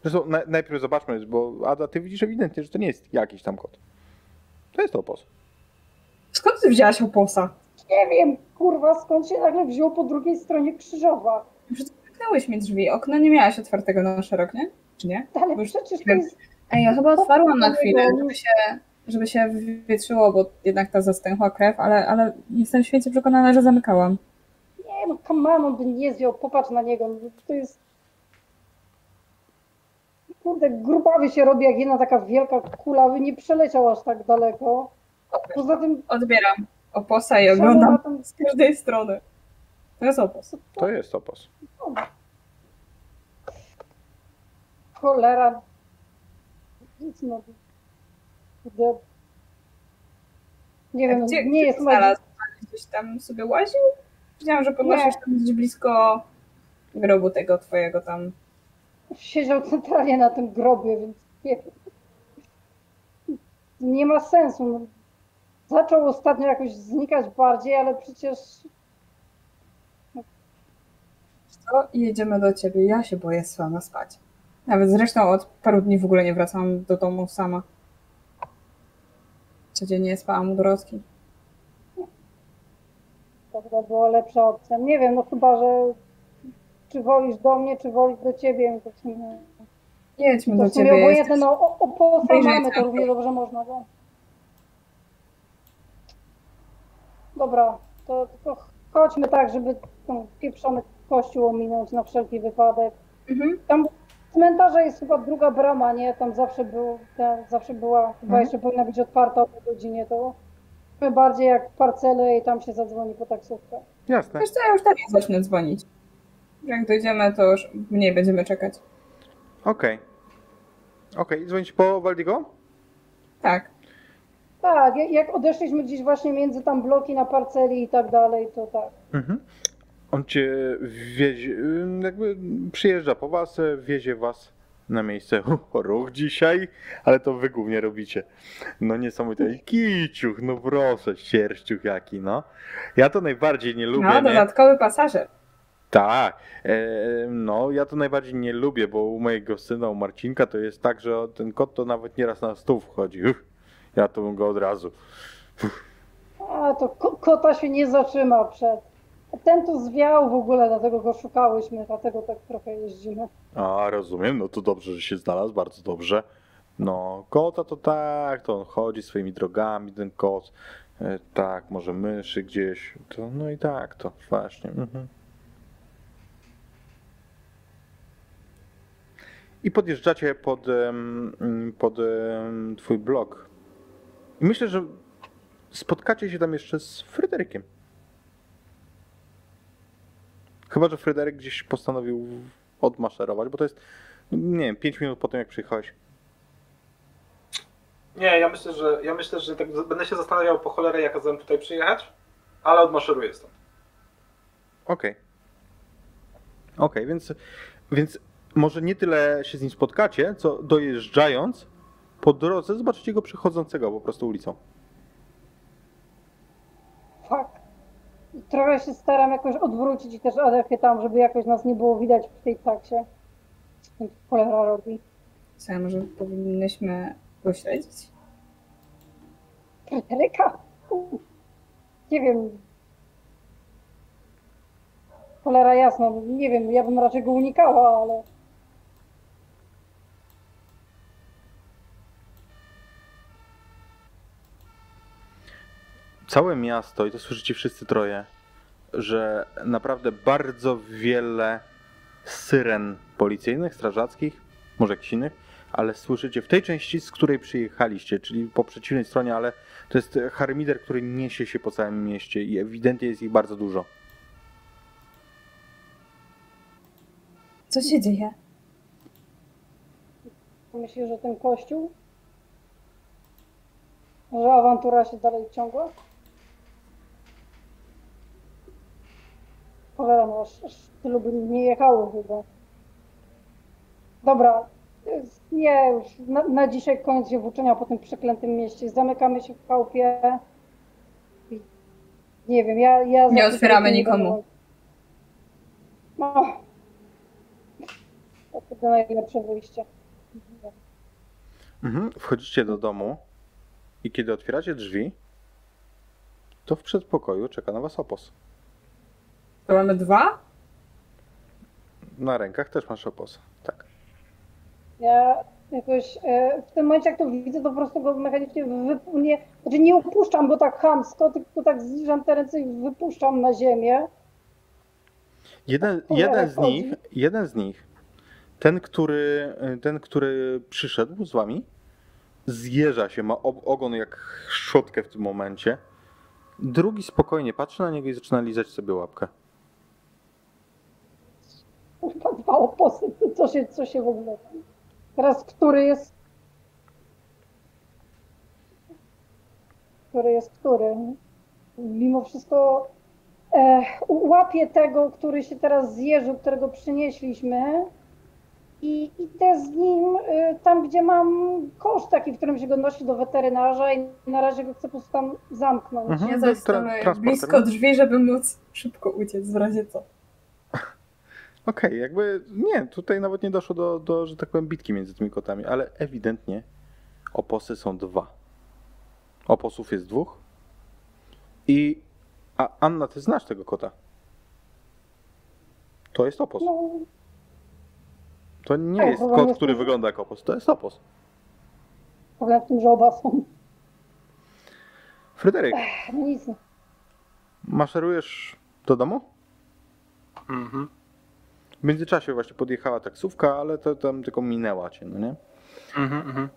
Zresztą na, najpierw zobaczmy, bo Ada, ty widzisz ewidentnie, że to nie jest jakiś tam kot. To jest opos. Skąd ty wzięłaś oposa? Nie wiem, kurwa, skąd się nagle wziął po drugiej stronie krzyżowa. Zamknęłeś mi drzwi. Okno nie miałaś otwartego na szerok, nie? Czy nie? Ale Bo przecież to jest Ej, ja chyba otwarłam na chwilę, żeby się, żeby się wywietrzyło, bo jednak ta zastęchła krew, ale, ale jestem święcie przekonana, że zamykałam. Nie no, come on, by nie zjął, popatrz na niego. no, To jest... Kurde, grubawy się robi jak jedna taka wielka kula, by nie przeleciał aż tak daleko. Poza tym Odbieram oposa i oglądam z każdej strony. To jest opos. To jest opos. Cholera. Nic no. Kurde. Nie wiem, Gdzie, nie gdzie jest znalazł? Gdzieś tam sobie łaził? Widziałam, że podnosisz tam gdzieś blisko grobu tego twojego tam. Siedział centralnie na tym grobie, więc nie, nie ma sensu. No. Zaczął ostatnio jakoś znikać bardziej, ale przecież Co? I jedziemy do ciebie. Ja się boję sama spać. Nawet zresztą od paru dni w ogóle nie wracam do domu sama. Codziennie spałam u Dorotki. to chyba była lepsza opcja. Nie wiem, no chyba, że czy wolisz do mnie, czy wolisz do ciebie, to w sumie, Jedźmy to do ciebie. obojętne, no o- oposa Bliżej mamy, to równie dobrze można go. Dobra, to tylko chodźmy tak, żeby ten pieprzony kościół ominąć na wszelki wypadek. Mhm. Tam w cmentarzu jest chyba druga brama, nie? Tam zawsze, był, tam zawsze była, chyba Mhm. jeszcze powinna być otwarta o tej godzinie, to bardziej jak parcele i tam się zadzwoni po taksówkę. Jasne. Wiesz co, ja już teraz zacznę dzwonić. Jak dojdziemy, to już mniej będziemy czekać. Okej. Okej, dzwonić po Waldigo? Tak. Tak, jak- jak odeszliśmy gdzieś właśnie między tam bloki na parceli i tak dalej, to tak. Mhm. On cię wiezie, jakby przyjeżdża po was, wiezie was na miejsce. Ruch dzisiaj, ale to wy głównie robicie. No niesamowite. Kiciuch, no proszę, sierściuch jaki, no. Ja to najbardziej nie lubię, No, nie? dodatkowy pasażer. Tak, e, no ja to najbardziej nie lubię, bo u mojego syna, u Marcinka to jest tak, że ten kot to nawet nieraz na stół wchodzi. Ja to bym go od razu. A to ko- kota się nie zatrzyma przed. Ten tu zwiał w ogóle, dlatego go szukałyśmy, dlatego tak trochę jeździmy. A, rozumiem, no to dobrze, że się znalazł, bardzo dobrze. No, kota to tak, to on chodzi swoimi drogami, ten kot. E, tak, może myszy gdzieś. To, no i tak, to właśnie. Mhm. I podjeżdżacie pod, pod twój blok. I myślę, że spotkacie się tam jeszcze z Fryderykiem. Chyba, że Fryderyk gdzieś postanowił odmaszerować, bo to jest, nie wiem, 5 minut po tym, jak przyjechałeś. Nie, ja myślę, że ja myślę, że tak będę się zastanawiał po cholerę, jak kazałem tutaj przyjechać, ale odmaszeruję stąd. Okej. Okej, więc, więc może nie tyle się z nim spotkacie, co dojeżdżając po drodze zobaczycie go przechodzącego po prostu ulicą. Fuck. Trochę się staram jakoś odwrócić i też Adefie tam, żeby jakoś nas nie było widać w tej taksie. Cholera robi? Co, może powinnyśmy go śledzić? Fryderyka? Nie wiem. Cholera jasna, nie wiem, ja bym raczej go unikała, ale... Całe miasto, i to słyszycie wszyscy troje, że naprawdę bardzo wiele syren policyjnych, strażackich, może jakichś innych, ale słyszycie w tej części, z której przyjechaliście, czyli po przeciwnej stronie, ale to jest harmider, który niesie się po całym mieście i ewidentnie jest ich bardzo dużo. Co się dzieje? Myślisz, że ten kościół? Że awantura się dalej ciągła? Cholera, no aż, aż tylu by nie jechało chyba. Dobra, jest- nie, już na, na dzisiaj koniec się włóczenia po tym przeklętym mieście. Zamykamy się w chałupie. Nie wiem, ja... ja Nie otwieramy nikomu. No. To będzie najlepsze wyjście. Mhm. Wchodzicie do domu i kiedy otwieracie drzwi, to w przedpokoju czeka na was opos. To mamy dwa? Na rękach też masz opos. Tak. Ja jakoś e, w tym momencie, jak to widzę, to po prostu go mechanicznie wypu- nie, znaczy nie upuszczam go tak chamsko, tylko tak zbliżam te ręce i wypuszczam na ziemię. Jeden, Cholera, jeden z chodzi. nich, jeden z nich, ten który, ten, który przyszedł z wami, zjeżdża się, ma ogon jak szczotkę w tym momencie. Drugi spokojnie patrzy na niego i zaczyna lizać sobie łapkę. Kurwa, Dwa oposy, co się, co się w ogóle... Teraz który jest... Który jest który? Mimo wszystko e, łapię tego, który się teraz zjeżył, którego przynieśliśmy i idę z nim e, tam, gdzie mam kosz taki, w którym się go nosi do weterynarza i na razie go chcę po prostu tam zamknąć. Mhm. Ja zaś tra- blisko drzwi, żeby móc szybko uciec w razie co. Okej, jakby nie, tutaj nawet nie doszło do, do, że tak powiem, bitki między tymi kotami, ale ewidentnie oposy są dwa. Oposów jest dwóch. I a Anna, ty znasz tego kota. To jest opos. No, To nie Tak, jest kot, który wygląda jak opos. To jest opos. problem w tym, że oba są. Fryderyk, No nic. maszerujesz do domu? Mhm. W międzyczasie właśnie podjechała taksówka, ale to tam tylko minęła cię, no nie? Mhm, mhm.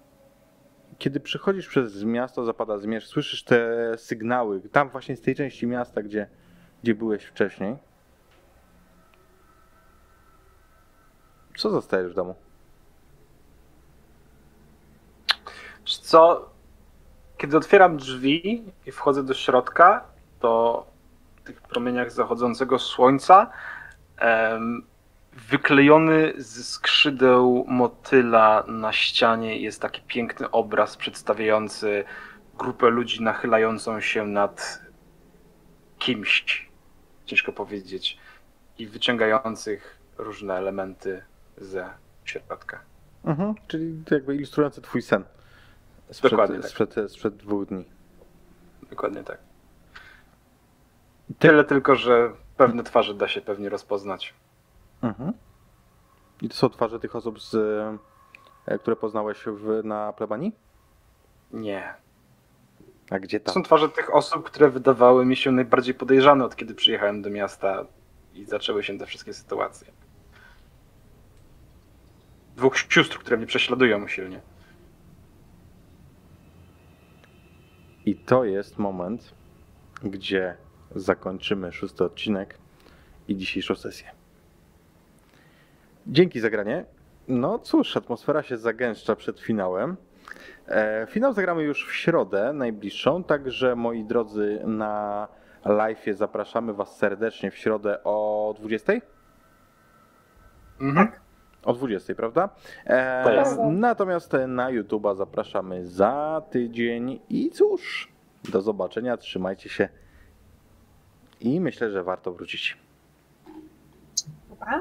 Kiedy przechodzisz przez miasto, zapada zmierzch, słyszysz te sygnały, tam właśnie z tej części miasta, gdzie, gdzie byłeś wcześniej. Co zostajesz w domu? Co? Kiedy otwieram drzwi i wchodzę do środka, to tych promieniach zachodzącego słońca. Em, Wyklejony z skrzydeł motyla na ścianie jest taki piękny obraz przedstawiający grupę ludzi nachylającą się nad kimś, ciężko powiedzieć, i wyciągających różne elementy ze środka. Mhm. Czyli jakby ilustrujący twój sen. Sprzed, Dokładnie tak. sprzed, sprzed dwóch dni. Dokładnie tak. Ty- Tyle tylko, że pewne twarze da się pewnie rozpoznać. Mhm. I to są twarze tych osób, z, e, które poznałeś w, na plebanii? Nie. A gdzie To tam? są twarze tych osób, które wydawały mi się najbardziej podejrzane od kiedy przyjechałem do miasta i zaczęły się te wszystkie sytuacje. Dwóch sióstr, które mnie prześladują silnie. I to jest moment, gdzie zakończymy szósty odcinek i dzisiejszą sesję. Dzięki za granie. No cóż, atmosfera się zagęszcza przed finałem. E, finał zagramy już w środę najbliższą, także moi drodzy na live'ie zapraszamy Was serdecznie w środę o 20. Mhm. O 20, prawda? E, To jest. Natomiast na YouTube'a zapraszamy za tydzień i cóż, do zobaczenia, trzymajcie się i myślę, że warto wrócić. Pa.